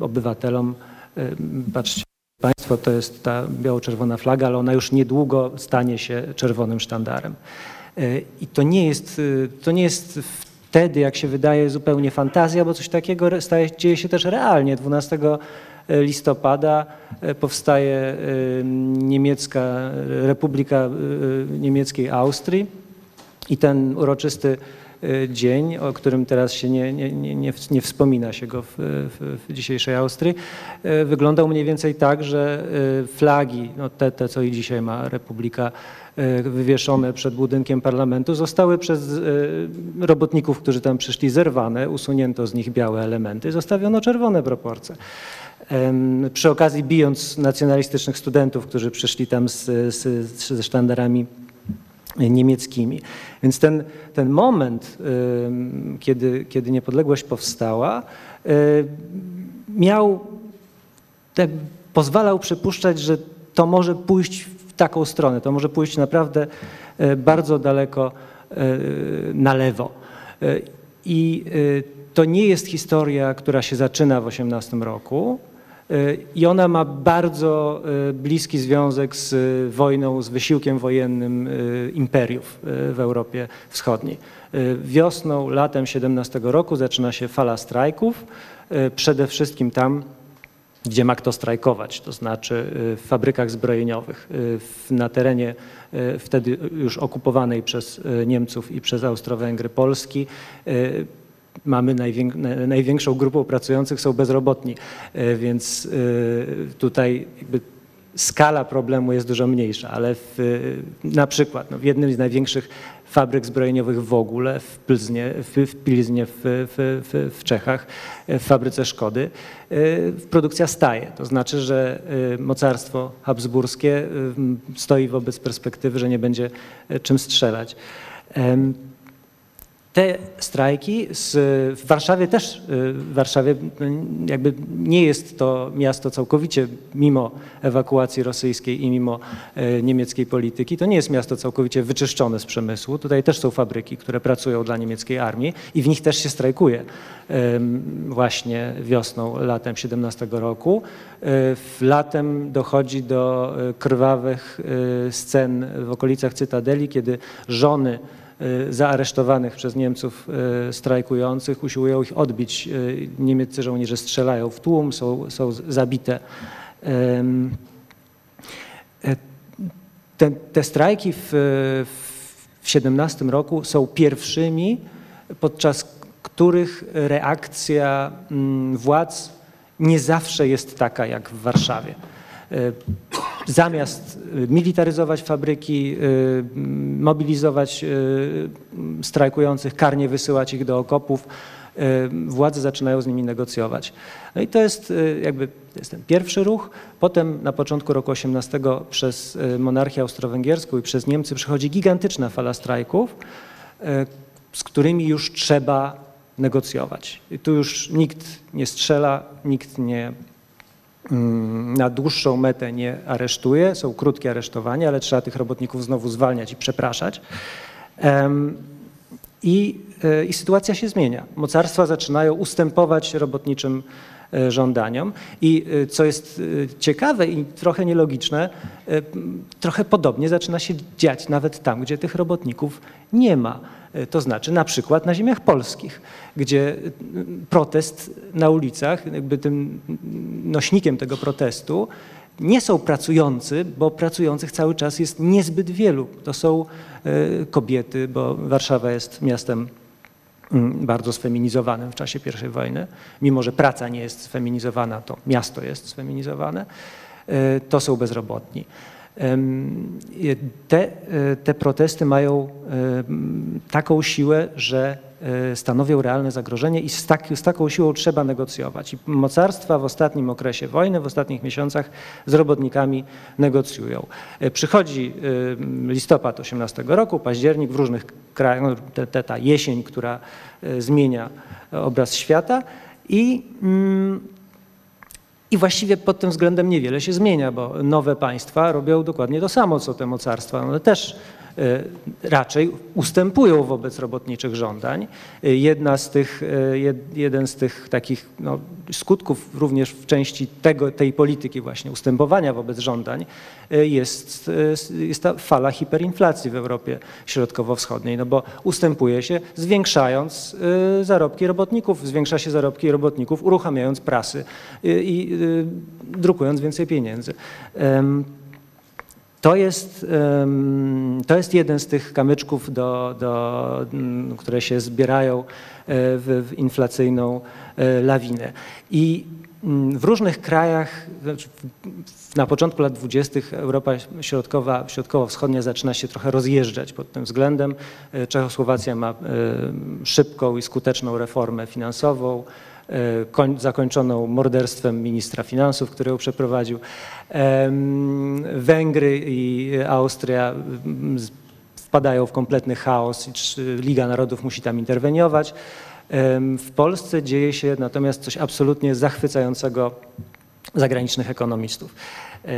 obywatelom, e, patrzcie Państwo, to jest ta biało-czerwona flaga, ale ona już niedługo stanie się czerwonym sztandarem. E, I to nie jest, e, to nie jest wtedy, jak się wydaje, zupełnie fantazja, bo coś takiego staje, dzieje się też realnie. 12 listopada e, powstaje e, niemiecka Republika e, Niemieckiej Austrii. I ten uroczysty dzień, o którym teraz się nie, nie, nie, nie wspomina się go w, w, w dzisiejszej Austrii, y, wyglądał mniej więcej tak, że y, flagi, no te, te co i dzisiaj ma Republika, y, wywieszone przed budynkiem parlamentu, zostały przez y, robotników, którzy tam przyszli, zerwane, usunięto z nich białe elementy, zostawiono czerwone proporcje. Przy okazji bijąc nacjonalistycznych studentów, którzy przyszli tam z, z, ze sztandarami niemieckimi. Więc ten, ten moment, kiedy, kiedy niepodległość powstała, y, miał, pozwalał przypuszczać, że to może pójść w taką stronę, to może pójść naprawdę y, bardzo daleko y, na lewo. I to nie jest historia, która się zaczyna w 18 roku, I ona ma bardzo y, bliski związek z y, wojną, z wysiłkiem wojennym y, imperiów y, w Europie Wschodniej. Y, Wiosną, latem 17 roku zaczyna się fala strajków, y, przede wszystkim tam, gdzie ma kto strajkować, to znaczy y, w fabrykach zbrojeniowych, y, na terenie y, wtedy już okupowanej przez y, Niemców i przez Austro-Węgry Polski. Mamy najwięk, na- największą grupą pracujących są bezrobotni, y, więc y, tutaj skala problemu jest dużo mniejsza, ale w, na przykład no, w jednym z największych fabryk zbrojeniowych w ogóle, w Pilznie, w, w, Pilznie w, w, w, Czechach, w fabryce Szkody, produkcja staje. To znaczy, że mocarstwo habsburskie stoi wobec perspektywy, że nie będzie czym strzelać. Te strajki z, w Warszawie też, y, w Warszawie y, jakby nie jest to miasto całkowicie, mimo ewakuacji rosyjskiej i mimo y, niemieckiej polityki, to nie jest miasto całkowicie wyczyszczone z przemysłu. Tutaj też są fabryki, które pracują dla niemieckiej armii i w nich też się strajkuje właśnie wiosną, latem 17 roku. Latem dochodzi do krwawych scen w okolicach Cytadeli, kiedy żony zaaresztowanych przez Niemców y, strajkujących, usiłują ich odbić. Y, Niemieccy żołnierze strzelają w tłum, są, są zabite. E, Te, te strajki w, w 17 roku są pierwszymi, podczas których reakcja mm, władz nie zawsze jest taka jak w Warszawie. Zamiast y, militaryzować fabryki, y, mobilizować y, strajkujących, karnie wysyłać ich do okopów, władze zaczynają z nimi negocjować. No i to jest jakby to jest ten pierwszy ruch. Potem na początku roku 18 przez monarchię austro-węgierską i przez Niemcy przychodzi gigantyczna fala strajków, z którymi już trzeba negocjować. I tu już nikt nie strzela, nikt nie na dłuższą metę nie aresztuje, są krótkie aresztowania, ale trzeba tych robotników znowu zwalniać i przepraszać. I, e, I, sytuacja się zmienia. Mocarstwa zaczynają ustępować robotniczym e, żądaniom. I e, co jest ciekawe i trochę nielogiczne, trochę podobnie zaczyna się dziać nawet tam, gdzie tych robotników nie ma. E, to znaczy na przykład na ziemiach polskich, gdzie protest na ulicach, jakby tym nośnikiem tego protestu nie są pracujący, bo pracujących cały czas jest niezbyt wielu. To są e, kobiety, bo Warszawa jest miastem bardzo sfeminizowanym w czasie I wojny. Mimo, że praca nie jest sfeminizowana, to miasto jest sfeminizowane. E, to są bezrobotni. Te, e, te protesty mają taką siłę, że e, stanowią realne zagrożenie i z, tak, z, taką siłą trzeba negocjować. I mocarstwa w ostatnim okresie wojny, w ostatnich miesiącach z robotnikami negocjują. E, przychodzi listopad 18 roku, październik w różnych krajach, no, te, te, ta jesień, która zmienia obraz świata i mm, i właściwie pod tym względem niewiele się zmienia, bo nowe państwa robią dokładnie to samo, co te mocarstwa. One też raczej ustępują wobec robotniczych żądań. E, jedna z tych, e, jeden z tych takich no, skutków również w części tego, tej polityki właśnie ustępowania wobec żądań jest, jest ta fala hiperinflacji w Europie Środkowo-Wschodniej, no bo ustępuje się zwiększając zarobki robotników, zwiększa się zarobki robotników, uruchamiając prasy i drukując więcej pieniędzy. To jest, to jest jeden z tych kamyczków, do, do, mm, które się zbierają e, w, w inflacyjną e, lawinę. I mm, w różnych krajach, znaczy na początku lat 20. Europa środkowa, środkowo-wschodnia zaczyna się trochę rozjeżdżać pod tym względem. E, Czechosłowacja ma szybką i skuteczną reformę finansową. E, zakończoną morderstwem ministra finansów, który ją przeprowadził. Węgry i Austria wpadają w kompletny chaos i Liga Narodów musi tam interweniować. W Polsce dzieje się natomiast coś absolutnie zachwycającego zagranicznych ekonomistów e,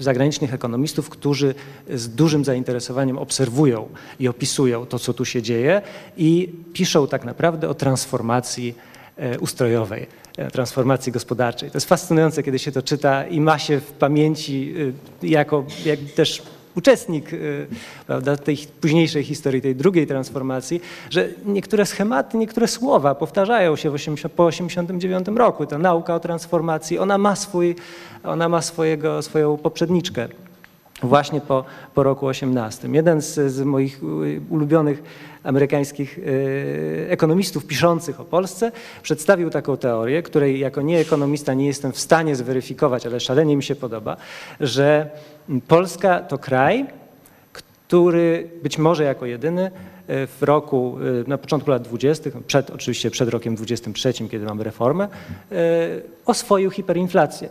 zagranicznych ekonomistów, którzy z dużym zainteresowaniem obserwują i opisują to, co tu się dzieje i piszą tak naprawdę o transformacji ustrojowej, e, transformacji gospodarczej. To jest fascynujące, kiedy się to czyta i ma się w pamięci e, jako jak też uczestnik prawda, tej późniejszej historii, tej drugiej transformacji, że niektóre schematy, niektóre słowa powtarzają się 80, po 1989 roku. Ta nauka o transformacji, ona ma, swój, ona ma swojego, swoją poprzedniczkę właśnie po, po roku 18. Jeden z, z moich ulubionych amerykańskich e, ekonomistów piszących o Polsce przedstawił taką teorię, której jako nieekonomista nie jestem w stanie zweryfikować, ale szalenie mi się podoba, że Polska to kraj, który być może jako jedyny e, w roku, na początku lat 20., przed, oczywiście przed rokiem 23, kiedy mamy reformę, oswoił hiperinflację.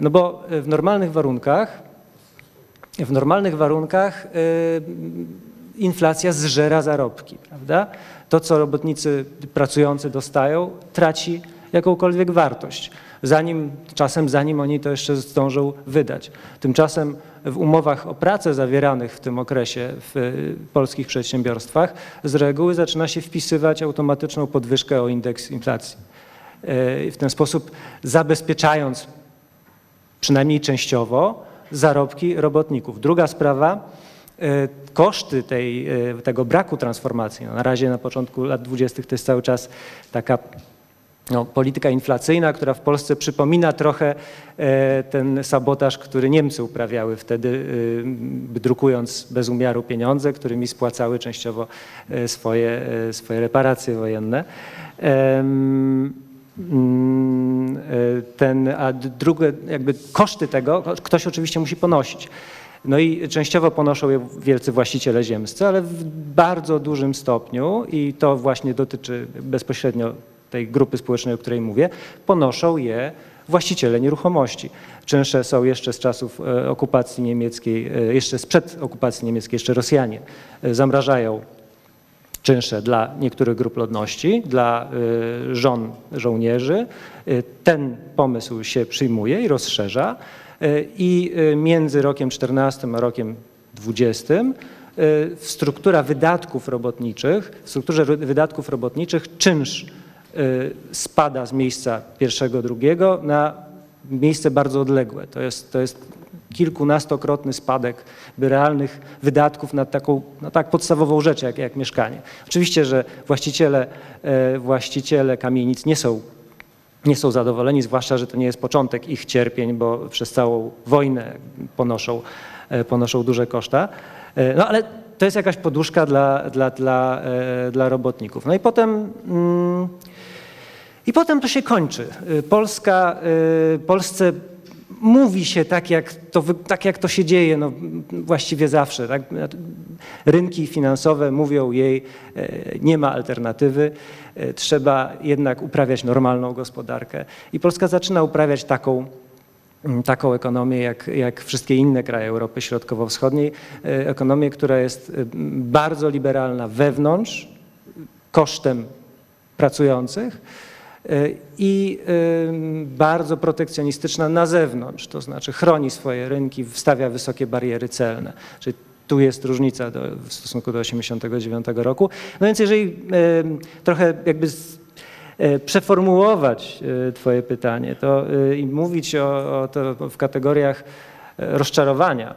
No bo w normalnych warunkach, w normalnych warunkach inflacja zżera zarobki, prawda? To, co robotnicy pracujący dostają, traci jakąkolwiek wartość. Zanim, czasem zanim oni to jeszcze zdążą wydać. Tymczasem w umowach o pracę zawieranych w tym okresie w polskich przedsiębiorstwach z reguły zaczyna się wpisywać automatyczną podwyżkę o indeks inflacji. E, w ten sposób zabezpieczając przynajmniej częściowo zarobki robotników. Druga sprawa, E, koszty tej, e, tego braku transformacji, no na razie na początku lat 20. to jest cały czas taka no, polityka inflacyjna, która w Polsce przypomina trochę e, ten sabotaż, który Niemcy uprawiały wtedy, drukując bez umiaru pieniądze, którymi spłacały częściowo swoje, swoje reparacje wojenne. Mm, e, Ten, a drugie, jakby koszty tego ktoś oczywiście musi ponosić. No i częściowo ponoszą je wielcy właściciele ziemscy, ale w bardzo dużym stopniu, i to właśnie dotyczy bezpośrednio tej grupy społecznej, o której mówię, ponoszą je właściciele nieruchomości. Czynsze są jeszcze z czasów e, okupacji niemieckiej, e, jeszcze sprzed okupacji niemieckiej, jeszcze Rosjanie zamrażają czynsze dla niektórych grup ludności, dla y, żon żołnierzy. Y, Ten pomysł się przyjmuje i rozszerza y, i między rokiem 14 a rokiem 20 y, struktura wydatków robotniczych, w strukturze wydatków robotniczych czynsz spada z miejsca pierwszego, drugiego na miejsce bardzo odległe. To jest, to jest kilkunastokrotny spadek realnych wydatków na taką na tak podstawową rzecz jak, jak mieszkanie. Oczywiście, że właściciele, e, właściciele kamienic nie są, nie są zadowoleni, zwłaszcza, że to nie jest początek ich cierpień, bo przez całą wojnę ponoszą, e, ponoszą duże koszta. E, No ale to jest jakaś poduszka dla, dla, dla, dla robotników. No i potem... Mm, i potem to się kończy. Polska, Polsce mówi się tak, jak to, tak, jak to się dzieje no, właściwie zawsze. Tak? Rynki finansowe mówią jej, e, nie ma alternatywy, e, trzeba jednak uprawiać normalną gospodarkę. I Polska zaczyna uprawiać taką, mm, taką ekonomię jak, jak wszystkie inne kraje Europy Środkowo-Wschodniej. E, Ekonomię, która jest bardzo liberalna wewnątrz, kosztem pracujących i y, bardzo protekcjonistyczna na zewnątrz, to znaczy chroni swoje rynki, wstawia wysokie bariery celne. Czyli tu jest różnica do, w stosunku do 1989 roku. No więc jeżeli trochę jakby y, przeformułować y, Twoje pytanie to, i mówić o, o to w kategoriach rozczarowania,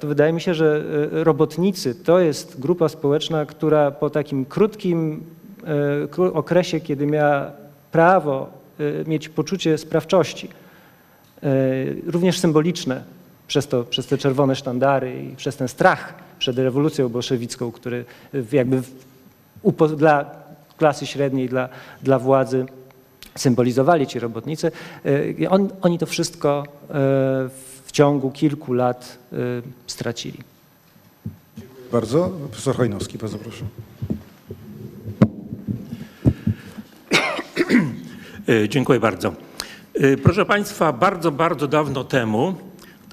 to wydaje mi się, że robotnicy to jest grupa społeczna, która po takim krótkim kró- okresie, kiedy miała prawo y, mieć poczucie sprawczości, y, również symboliczne przez, to, przez te czerwone sztandary i przez ten strach przed rewolucją bolszewicką, który jakby dla klasy średniej, dla, dla władzy symbolizowali ci robotnicy. Y, On, oni to wszystko w ciągu kilku lat stracili.
Bardzo. Profesor Hojnowski, bardzo proszę.
Dziękuję bardzo. E, Proszę Państwa, bardzo, bardzo dawno temu,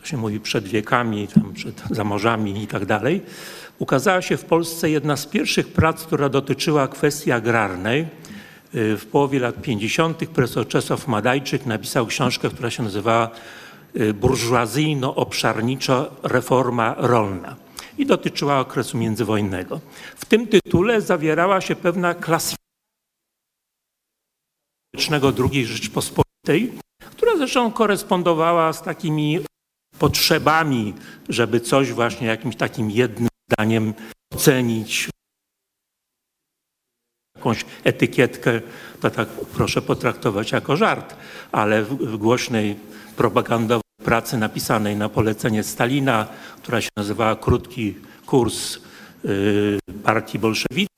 to się mówi przed wiekami, tam przed zamorzami i tak dalej, ukazała się w Polsce jedna z pierwszych prac, która dotyczyła kwestii agrarnej. E, W połowie lat 50. profesor Czesław Madajczyk napisał książkę, która się nazywała e, Burżuazyjno-obszarnicza reforma rolna i dotyczyła okresu międzywojennego. W tym tytule zawierała się pewna klasyfikacja II Rzeczpospolitej, która zresztą korespondowała z takimi potrzebami, żeby coś właśnie jakimś takim jednym zdaniem ocenić, jakąś etykietkę, to tak proszę potraktować jako żart, ale w, głośnej propagandowej pracy napisanej na polecenie Stalina, która się nazywała Krótki kurs y, partii bolszewickiej,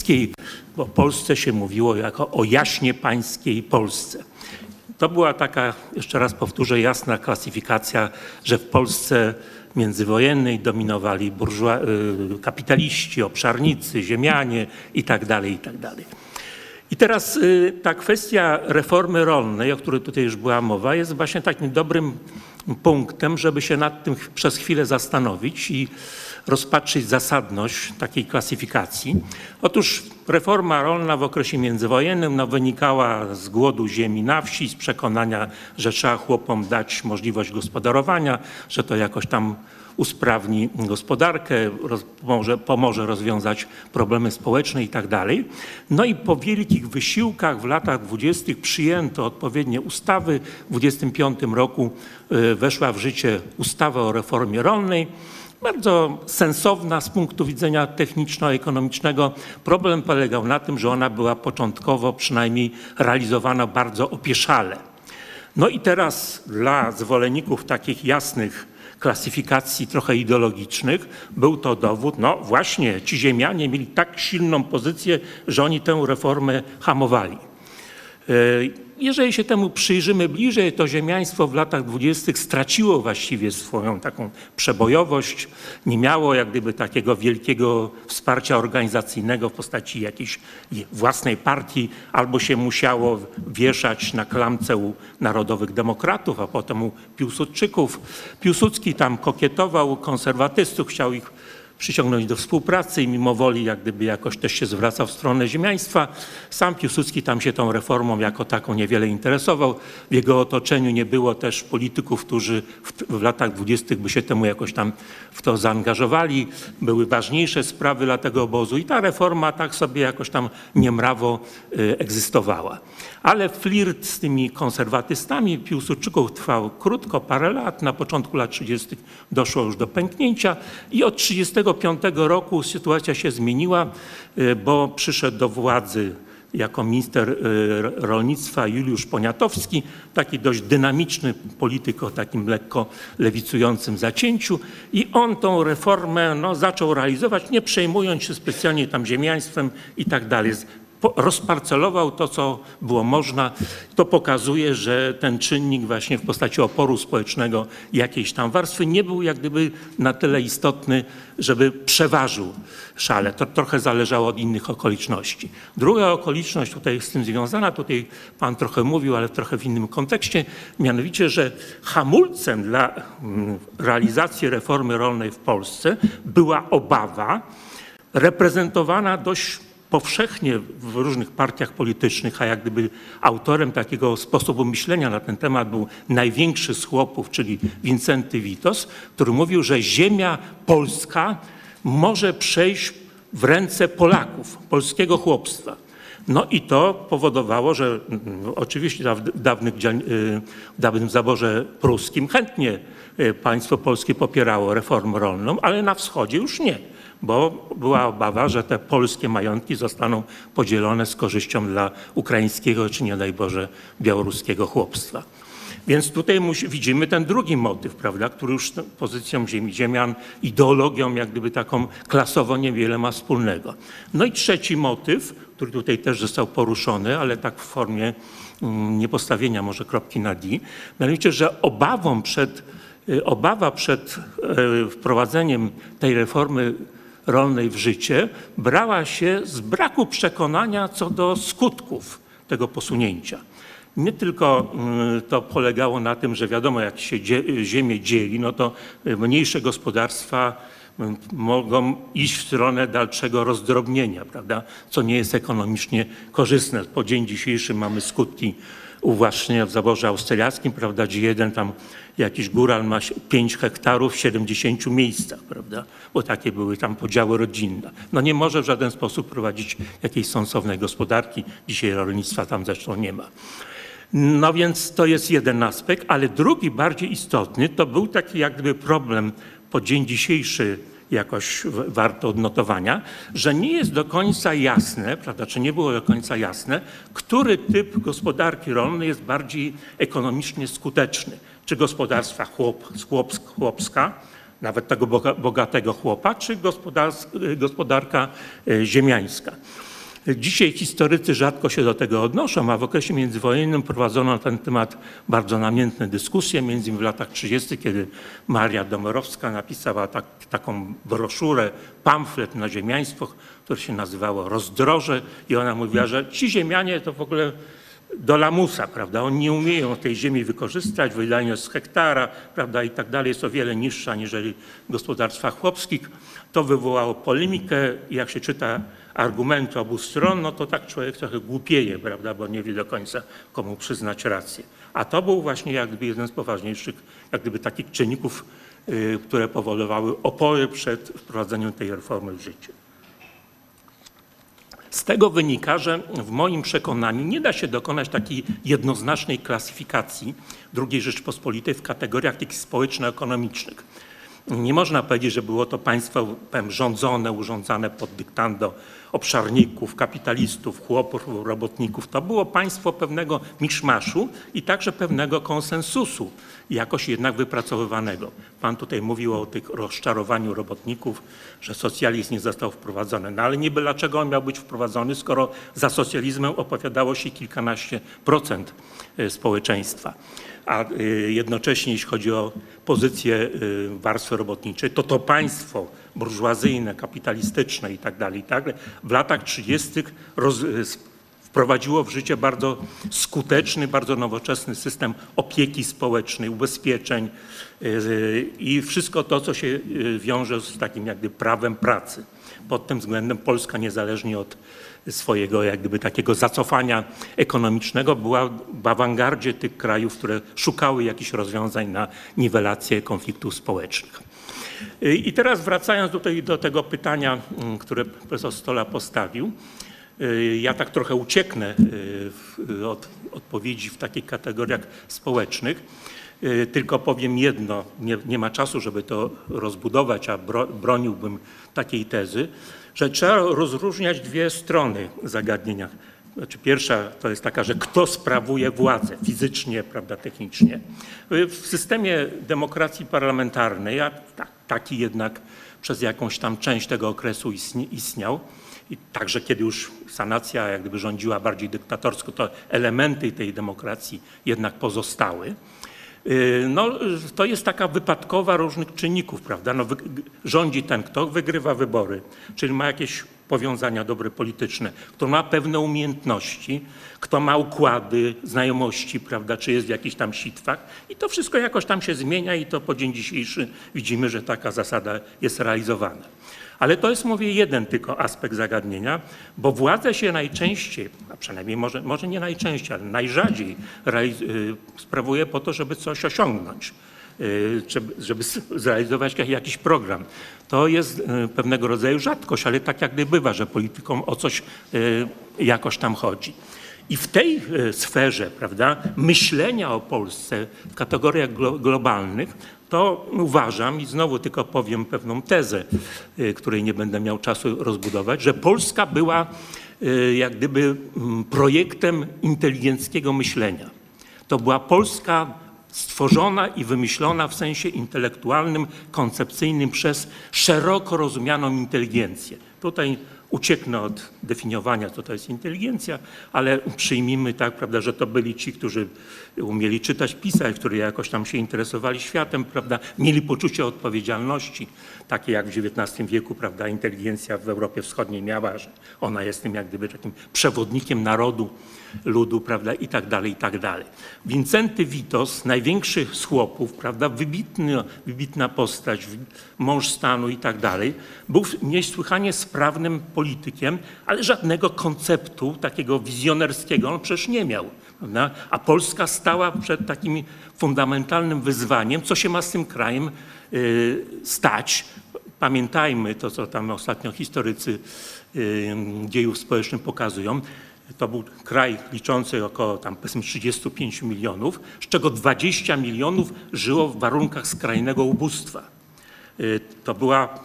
bo o Polsce się mówiło jako o jaśnie pańskiej Polsce. To była taka, jeszcze raz powtórzę, jasna klasyfikacja, że w Polsce międzywojennej dominowali burżua, y, kapitaliści, obszarnicy, ziemianie i tak dalej, i tak. I teraz y, ta kwestia reformy rolnej, o której tutaj już była mowa, jest właśnie takim dobrym punktem, żeby się nad tym przez chwilę zastanowić i rozpatrzyć zasadność takiej klasyfikacji. Otóż reforma rolna w okresie międzywojennym no, wynikała z głodu ziemi na wsi, z przekonania, że trzeba chłopom dać możliwość gospodarowania, że to jakoś tam usprawni gospodarkę, roz, pomoże, pomoże rozwiązać problemy społeczne i tak dalej. No i po wielkich wysiłkach w latach dwudziestych przyjęto odpowiednie ustawy. W 25 roku y, weszła w życie ustawa o reformie rolnej bardzo sensowna z punktu widzenia techniczno-ekonomicznego. Problem polegał na tym, że ona była początkowo przynajmniej realizowana bardzo opieszale. No i teraz dla zwolenników takich jasnych klasyfikacji trochę ideologicznych był to dowód, no właśnie ci ziemianie mieli tak silną pozycję, że oni tę reformę hamowali. Jeżeli się temu przyjrzymy bliżej, to ziemiaństwo w latach dwudziestych straciło właściwie swoją taką przebojowość, nie miało jak gdyby takiego wielkiego wsparcia organizacyjnego w postaci jakiejś własnej partii, albo się musiało wieszać na klamce u narodowych demokratów, a potem u Piłsudczyków. Piłsudski tam kokietował, konserwatystów chciał ich przyciągnąć do współpracy i mimo woli jak gdyby jakoś też się zwracał w stronę ziemiaństwa. Sam Piłsudski tam się tą reformą jako taką niewiele interesował. W jego otoczeniu nie było też polityków, którzy w, w latach dwudziestych by się temu jakoś tam w to zaangażowali. Były ważniejsze sprawy dla tego obozu i ta reforma tak sobie jakoś tam niemrawo y, egzystowała. Ale flirt z tymi konserwatystami Piłsudczyków trwał krótko, parę lat. Na początku lat 30. doszło już do pęknięcia i od 1935 roku sytuacja się zmieniła, y, bo przyszedł do władzy jako minister y, rolnictwa Juliusz Poniatowski, taki dość dynamiczny polityk o takim lekko lewicującym zacięciu i on tą reformę no, zaczął realizować, nie przejmując się specjalnie tam ziemiaństwem i tak dalej rozparcelował to, co było można. To pokazuje, że ten czynnik właśnie w postaci oporu społecznego jakiejś tam warstwy nie był jak gdyby na tyle istotny, żeby przeważył szale. To trochę zależało od innych okoliczności. Druga okoliczność tutaj z tym związana, tutaj pan trochę mówił, ale trochę w innym kontekście, mianowicie, że hamulcem dla mm, realizacji reformy rolnej w Polsce była obawa, reprezentowana dość powszechnie w różnych partiach politycznych, a jak gdyby autorem takiego sposobu myślenia na ten temat był największy z chłopów, czyli Wincenty Witos, który mówił, że ziemia polska może przejść w ręce Polaków, polskiego chłopstwa. No i to powodowało, że mm, oczywiście w dawnych, y, w dawnym zaborze pruskim chętnie y, państwo polskie popierało reformę rolną, ale na wschodzie już nie, bo była obawa, że te polskie majątki zostaną podzielone z korzyścią dla ukraińskiego, czy nie daj Boże, białoruskiego chłopstwa. Więc tutaj widzimy ten drugi motyw, prawda, który już pozycją ziemi, ziemian, ideologią jak gdyby taką klasowo niewiele ma wspólnego. No i trzeci motyw, który tutaj też został poruszony, ale tak w formie mm, niepostawienia może kropki na D, mianowicie, że obawą przed, y, obawa przed y, wprowadzeniem tej reformy rolnej w życie brała się z braku przekonania co do skutków tego posunięcia. Nie tylko mm, to polegało na tym, że wiadomo, jak się ziemię dzieli, no to mniejsze gospodarstwa mm, mogą iść w stronę dalszego rozdrobnienia, prawda? co nie jest ekonomicznie korzystne. Po dzień dzisiejszy mamy skutki uwłaszczenia w zaborze austriackim, prawda, gdzie jeden tam jakiś góral ma 5 hektarów w 70 miejscach, prawda, bo takie były tam podziały rodzinne. No nie może w żaden sposób prowadzić jakiejś sensownej gospodarki. Dzisiaj rolnictwa tam zresztą nie ma. No więc to jest jeden aspekt, ale drugi, bardziej istotny, to był taki jak gdyby problem po dzień dzisiejszy jakoś warto odnotowania, że nie jest do końca jasne, prawda, czy nie było do końca jasne, który typ gospodarki rolnej jest bardziej ekonomicznie skuteczny. Czy gospodarstwa chłop, chłop, chłopska, nawet tego boga- bogatego chłopa, czy gospodarka e, ziemiańska. Dzisiaj historycy rzadko się do tego odnoszą, a w okresie międzywojennym prowadzono na ten temat bardzo namiętne dyskusje, między innymi w latach 30., kiedy Maria Domorowska napisała tak, taką broszurę, pamflet na ziemiaństwo, które się nazywało Rozdroże i ona mówiła, że ci ziemianie to w ogóle do lamusa, prawda? Oni nie umieją tej ziemi wykorzystać, wydanie z hektara, prawda, i tak dalej jest o wiele niższa aniżeli w gospodarstwach chłopskich. To wywołało polemikę i jak się czyta argumenty obu stron, no to tak człowiek trochę głupieje, prawda, bo nie wie do końca komu przyznać rację. A to był właśnie jak gdyby jeden z poważniejszych jak gdyby takich czynników, y, które powodowały opory przed wprowadzeniem tej reformy w życie. Z tego wynika, że w moim przekonaniu nie da się dokonać takiej jednoznacznej klasyfikacji II Rzeczpospolitej w kategoriach społeczno-ekonomicznych. Nie można powiedzieć, że było to państwo powiem, rządzone, urządzane pod dyktando obszarników, kapitalistów, chłopów, robotników. To było państwo pewnego miszmaszu i także pewnego konsensusu, jakoś jednak wypracowywanego. Pan tutaj mówił o tych rozczarowaniu robotników, że socjalizm nie został wprowadzony. No ale niby dlaczego on miał być wprowadzony, skoro za socjalizmem opowiadało się kilkanaście procent e, społeczeństwa a y, jednocześnie jeśli chodzi o pozycję y, warstwy robotniczej, to to państwo burżuazyjne, kapitalistyczne i tak dalej, tak w latach 30. Roz, y, wprowadziło w życie bardzo skuteczny, bardzo nowoczesny system opieki społecznej, ubezpieczeń i wszystko to, co się wiąże z takim jakby prawem pracy. Pod tym względem Polska niezależnie od swojego jak gdyby takiego zacofania ekonomicznego była w awangardzie tych krajów, które szukały jakichś rozwiązań na niwelację konfliktów społecznych. I teraz wracając tutaj do tego pytania, mm, które profesor Stola postawił, y, ja tak trochę ucieknę y, od odpowiedzi w takich kategoriach społecznych. Y, tylko powiem jedno, nie, nie ma czasu, żeby to rozbudować, a bro, broniłbym takiej tezy, że trzeba rozróżniać dwie strony zagadnienia. Znaczy pierwsza to jest taka, że kto sprawuje władzę fizycznie, prawda, technicznie. W systemie demokracji parlamentarnej, a taki jednak przez jakąś tam część tego okresu istniał, i także kiedy już sanacja jak gdyby rządziła bardziej dyktatorsko, to elementy tej demokracji jednak pozostały. Y, no, to jest taka wypadkowa różnych czynników, prawda? No, rządzi ten, kto wygrywa wybory, czyli ma jakieś powiązania dobre polityczne, kto ma pewne umiejętności, kto ma układy, znajomości, prawda, czy jest w jakichś tam sitwach i to wszystko jakoś tam się zmienia i to po dzień dzisiejszy widzimy, że taka zasada jest realizowana. Ale to jest, mówię, jeden tylko aspekt zagadnienia, bo władza się najczęściej, a przynajmniej może, może nie najczęściej, ale najrzadziej y, sprawuje po to, żeby coś osiągnąć y, żeby zrealizować jakiś program. To jest y, pewnego rodzaju rzadkość, ale tak jak bywa, że politykom o coś jakoś tam chodzi. I w tej sferze prawda, myślenia o Polsce w kategoriach globalnych to uważam i znowu tylko powiem pewną tezę, y, której nie będę miał czasu rozbudować, że Polska była y, jak gdyby mm, projektem inteligenckiego myślenia. To była Polska stworzona i wymyślona w sensie intelektualnym, koncepcyjnym przez szeroko rozumianą inteligencję. Tutaj ucieknę od definiowania, co to jest inteligencja, ale przyjmijmy tak, prawda, że to byli ci, którzy umieli czytać, pisać, którzy jakoś tam się interesowali światem, prawda, mieli poczucie odpowiedzialności, takie jak w XIX wieku, prawda, inteligencja w Europie Wschodniej miała, że ona jest tym jak gdyby takim przewodnikiem narodu, ludu, prawda, i tak dalej, i tak dalej. Wincenty Witos, największy z chłopów, prawda, wybitny, wybitna postać, mąż stanu i tak dalej, był niesłychanie sprawnym politykiem, ale żadnego konceptu takiego wizjonerskiego on przecież nie miał. Prawda? A Polska stała przed takim fundamentalnym wyzwaniem, co się ma z tym krajem y, stać. Pamiętajmy to, co tam ostatnio historycy y, dziejów społecznych pokazują. To był kraj liczący około tam powiedzmy 35 milionów, z czego 20 milionów żyło w warunkach skrajnego ubóstwa. Y, to, była,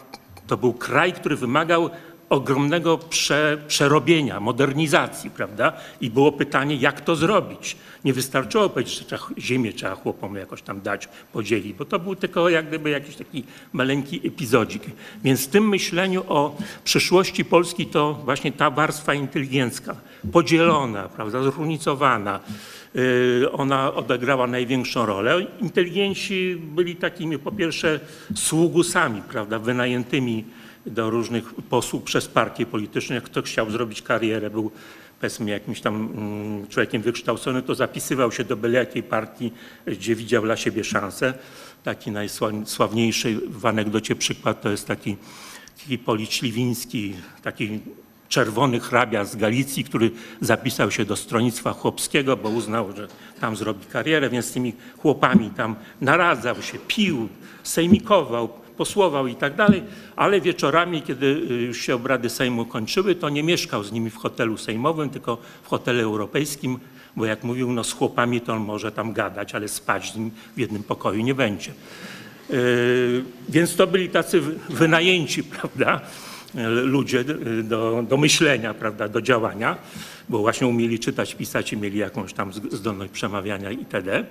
to był kraj, który wymagał ogromnego prze, przerobienia, modernizacji, prawda? I było pytanie, jak to zrobić. Nie wystarczyło powiedzieć, że trzeba, ziemię trzeba chłopom jakoś tam dać, podzielić, bo to był tylko jak gdyby jakiś taki maleńki epizodzik. Więc w tym myśleniu o przyszłości Polski to właśnie ta warstwa inteligencka, podzielona, prawda, zróżnicowana, yy, ona odegrała największą rolę. Inteligenci byli takimi po pierwsze sługusami, prawda, wynajętymi do różnych posłów przez partie polityczne. Jak ktoś chciał zrobić karierę, był powiedzmy jakimś tam mm, człowiekiem wykształconym, to zapisywał się do byle jakiej partii, gdzie widział dla siebie szansę. Taki najsławniejszy w anegdocie przykład to jest taki Hipolit Śliwiński, taki czerwony hrabia z Galicji, który zapisał się do stronnictwa chłopskiego, bo uznał, że tam zrobi karierę, więc z tymi chłopami tam naradzał się, pił, sejmikował, posłował i tak dalej, ale wieczorami, kiedy y, już się obrady Sejmu kończyły, to nie mieszkał z nimi w hotelu sejmowym, tylko w hotelu europejskim, bo jak mówił, no z chłopami to on może tam gadać, ale spać z nim w jednym pokoju nie będzie. Yy, Więc to byli tacy wy- wynajęci, [LAUGHS] prawda, ludzie do, do myślenia, prawda, do działania, bo właśnie umieli czytać, pisać i mieli jakąś tam zdolność przemawiania itd.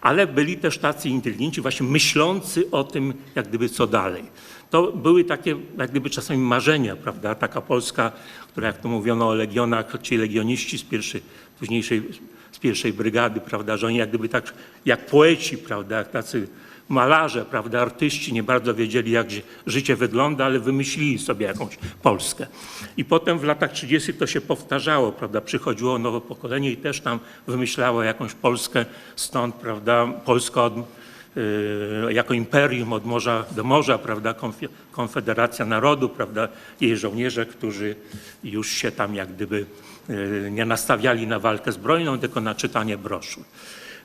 Ale byli też tacy inteligenci, właśnie myślący o tym, jak gdyby co dalej. To były takie, jak gdyby czasami marzenia, prawda, taka Polska, która jak to mówiono o legionach, ci legioniści z pierwszej, późniejszej, z pierwszej brygady, prawda, że oni jak gdyby tak, jak poeci, prawda, jak tacy malarze, prawda, artyści nie bardzo wiedzieli, jak ży- życie wygląda, ale wymyślili sobie jakąś Polskę. I potem w latach 30. to się powtarzało, prawda, przychodziło nowe pokolenie i też tam wymyślało jakąś Polskę, stąd, prawda, Polska od, y, jako imperium od morza do morza, prawda, konfe- Konfederacja Narodu, prawda, jej żołnierze, którzy już się tam jak gdyby y, nie nastawiali na walkę zbrojną, tylko na czytanie broszur.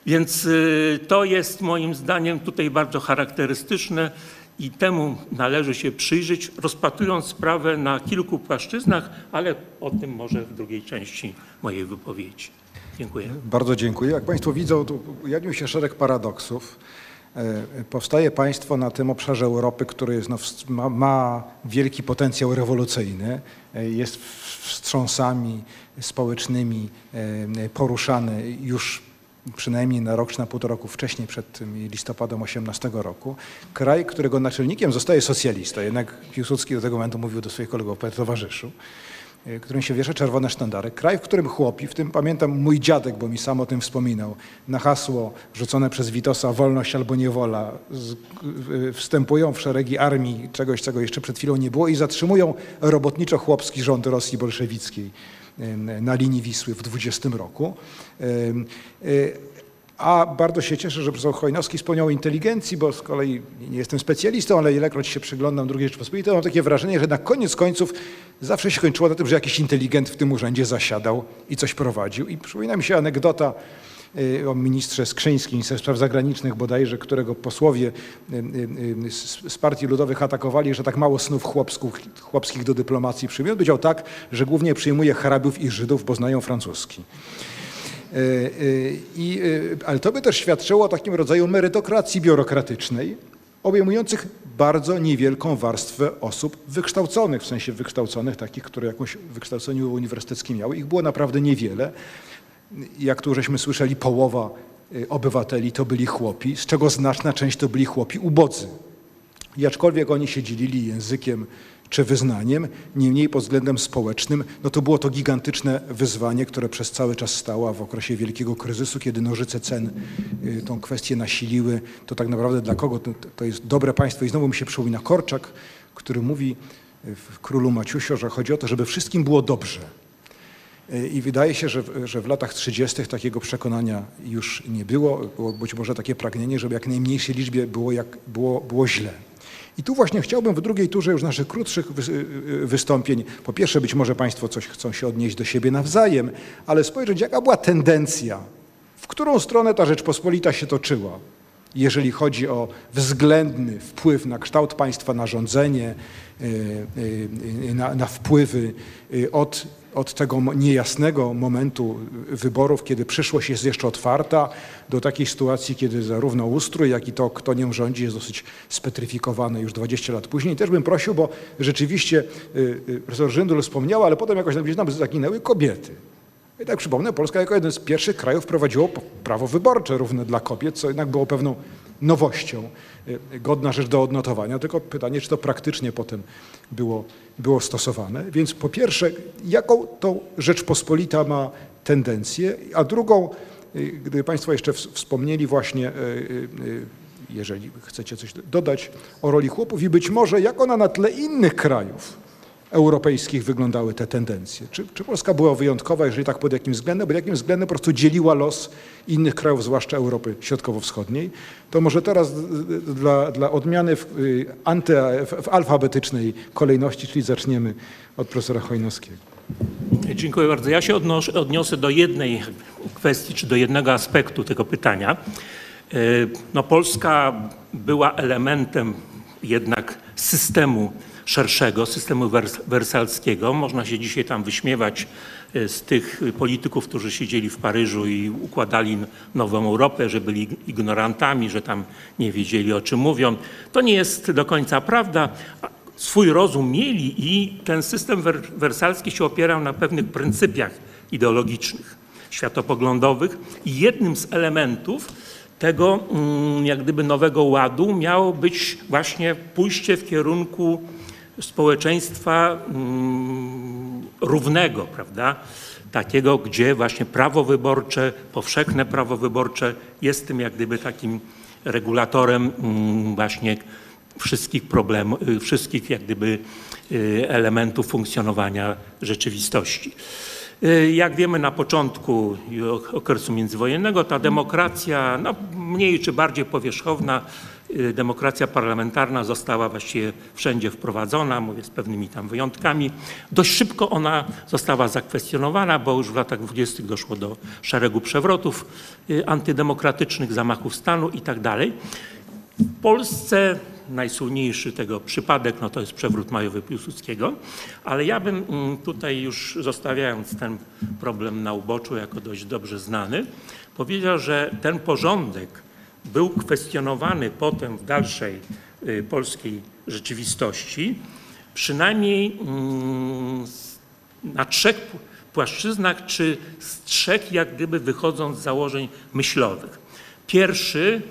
Więc y, to jest moim zdaniem tutaj bardzo charakterystyczne i temu należy się przyjrzeć, rozpatrując sprawę na kilku płaszczyznach, ale o tym może w drugiej części mojej wypowiedzi. Dziękuję.
Bardzo dziękuję. Jak Państwo widzą, tu ujawnił się szereg paradoksów. E, Powstaje państwo na tym obszarze Europy, który jest, no, ma, ma wielki potencjał rewolucyjny, e, jest wstrząsami społecznymi e, poruszany już przynajmniej na rok czy na półtora roku wcześniej, przed tym listopadem 18 roku. Kraj, którego naczelnikiem zostaje socjalista, jednak Piłsudski do tego momentu mówił do swoich kolegów, panie towarzyszu, y, którym się wiesza czerwone sztandary. Kraj, w którym chłopi, w tym pamiętam mój dziadek, bo mi sam o tym wspominał, na hasło rzucone przez Witosa wolność albo niewola, z, wstępują w szeregi armii czegoś, czego jeszcze przed chwilą nie było i zatrzymują robotniczo-chłopski rząd Rosji bolszewickiej na linii Wisły w 20 roku. Y, a bardzo się cieszę, że profesor Chojnowski wspomniał o inteligencji, bo z kolei nie jestem specjalistą, ale ilekroć się przyglądam II Rzeczypospolitej, mam takie wrażenie, że na koniec końców zawsze się kończyło na tym, że jakiś inteligent w tym urzędzie zasiadał i coś prowadził. I przypomina mi się anegdota o ministrze Skrzyńskim, ministrze spraw zagranicznych bodajże, którego posłowie y, y, y, z partii ludowych atakowali, że tak mało snów chłopskich, chłopskich do dyplomacji przyjmuje. Powiedział tak, że głównie przyjmuje Harabiów i Żydów, bo znają francuski. I, ale to by też świadczyło o takim rodzaju merytokracji biurokratycznej, obejmujących bardzo niewielką warstwę osób wykształconych, w sensie wykształconych takich, które jakąś wykształcenie uniwersyteckie miały. Ich było naprawdę niewiele. Jak tu żeśmy słyszeli, połowa e, obywateli to byli chłopi, z czego znaczna część to byli chłopi ubodzy. I aczkolwiek oni się dzielili językiem czy wyznaniem, niemniej pod względem społecznym, no to było to gigantyczne wyzwanie, które przez cały czas stało w okresie wielkiego kryzysu, kiedy nożyce cen y, tą kwestię nasiliły. To tak naprawdę dla kogo to, to jest dobre państwo? I znowu mi się przypomina Korczak, który mówi y, w Królu Maciusio, że chodzi o to, żeby wszystkim było dobrze. Y, I wydaje się, że, w- że w latach 30. takiego przekonania już nie było. Było być może takie pragnienie, żeby jak najmniejszej liczbie było, jak, było, było źle. I tu właśnie chciałbym w drugiej turze już naszych krótszych wy- y, wystąpień, po pierwsze być może Państwo coś chcą się odnieść do siebie nawzajem, ale spojrzeć jaka była tendencja, w którą stronę ta Rzeczpospolita się toczyła, jeżeli chodzi o względny wpływ na kształt państwa, na rządzenie, y, y, y, na, na wpływy y, od, od tego niejasnego momentu wyborów, kiedy przyszłość jest jeszcze otwarta, do takiej sytuacji, kiedy zarówno ustrój, jak i to, kto nią rządzi, jest dosyć spetryfikowane już 20 lat później. Też bym prosił, bo rzeczywiście y, y, profesor Żyndul wspomniał, ale potem jakoś nam gdzieś zaginęły kobiety. I tak przypomnę, Polska jako jeden z pierwszych krajów wprowadziło prawo wyborcze równe dla kobiet, co jednak było pewną nowością, y, godna rzecz do odnotowania. Tylko pytanie, czy to praktycznie potem było, było stosowane. Więc po pierwsze, jaką tą Rzeczpospolita ma tendencję, a drugą, y, gdyby Państwo jeszcze ws- wspomnieli właśnie, y, y, jeżeli chcecie coś dodać, o roli chłopów i być może jak ona na tle innych krajów europejskich wyglądały te tendencje? Czy, czy Polska była wyjątkowa, jeżeli tak pod jakim względem, bo jakim względem po prostu dzieliła los innych krajów, zwłaszcza Europy Środkowo-Wschodniej? To może teraz y, y, dla, dla odmiany w, y, anty, w, alfabetycznej kolejności, czyli zaczniemy od profesora Chojnowskiego.
Dziękuję bardzo. Ja się odnoszę, odniosę do jednej kwestii, czy do jednego aspektu tego pytania. E, No, Polska była elementem jednak systemu szerszego systemu wers wersalskiego. Można się dzisiaj tam wyśmiewać e, z tych polityków, którzy siedzieli w Paryżu i układali nową Europę, że byli ignorantami, że tam nie wiedzieli o czym mówią. To nie jest do końca prawda. Swój rozum mieli i ten system wer wersalski się opierał na pewnych pryncypiach ideologicznych, światopoglądowych i jednym z elementów tego mm, jak gdyby nowego ładu miało być właśnie pójście w kierunku społeczeństwa mm, równego, prawda? Takiego, gdzie właśnie prawo wyborcze, powszechne prawo wyborcze jest tym jak gdyby takim regulatorem mm, właśnie wszystkich problemów, wszystkich jak gdyby y, elementów funkcjonowania rzeczywistości. Y, Jak wiemy na początku okresu międzywojennego ta demokracja, no, mniej czy bardziej powierzchowna, y, demokracja parlamentarna została właściwie wszędzie wprowadzona, mówię z pewnymi tam wyjątkami. Dość szybko ona została zakwestionowana, bo już w latach dwudziestych doszło do szeregu przewrotów y, antydemokratycznych, zamachów stanu i tak. W Polsce najsłynniejszy tego przypadek, no to jest przewrót majowy Piłsudskiego, ale ja bym mm, tutaj już zostawiając ten problem na uboczu jako dość dobrze znany, powiedział, że ten porządek był kwestionowany potem w dalszej y, polskiej rzeczywistości, przynajmniej mm, na trzech płaszczyznach, czy z trzech jak gdyby wychodząc z założeń myślowych. Pierwszy,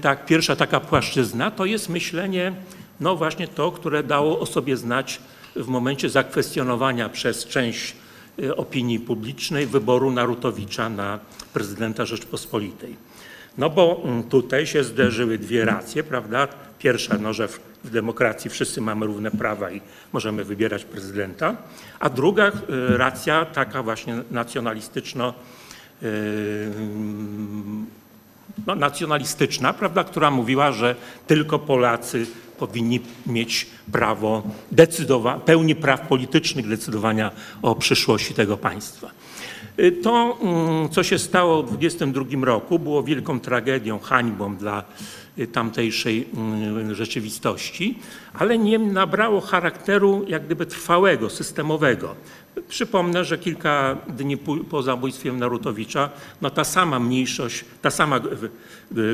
tak, pierwsza taka płaszczyzna to jest myślenie, no właśnie to, które dało o sobie znać w momencie zakwestionowania przez część y, opinii publicznej wyboru Narutowicza na prezydenta Rzeczpospolitej. No bo mm, tutaj się zderzyły dwie racje, prawda? Pierwsza, no, że w, demokracji wszyscy mamy równe prawa i możemy wybierać prezydenta, a druga y, racja taka właśnie nacjonalistyczno y, no, nacjonalistyczna, prawda, która mówiła, że tylko Polacy powinni mieć prawo decydowa- pełni praw politycznych decydowania o przyszłości tego państwa. Y, To, mm, co się stało w 22 roku, było wielką tragedią, hańbą dla y, tamtejszej mm, rzeczywistości, ale nie nabrało charakteru jak gdyby trwałego, systemowego. Przypomnę, że kilka dni po zabójstwie Narutowicza, no ta sama mniejszość, ta sama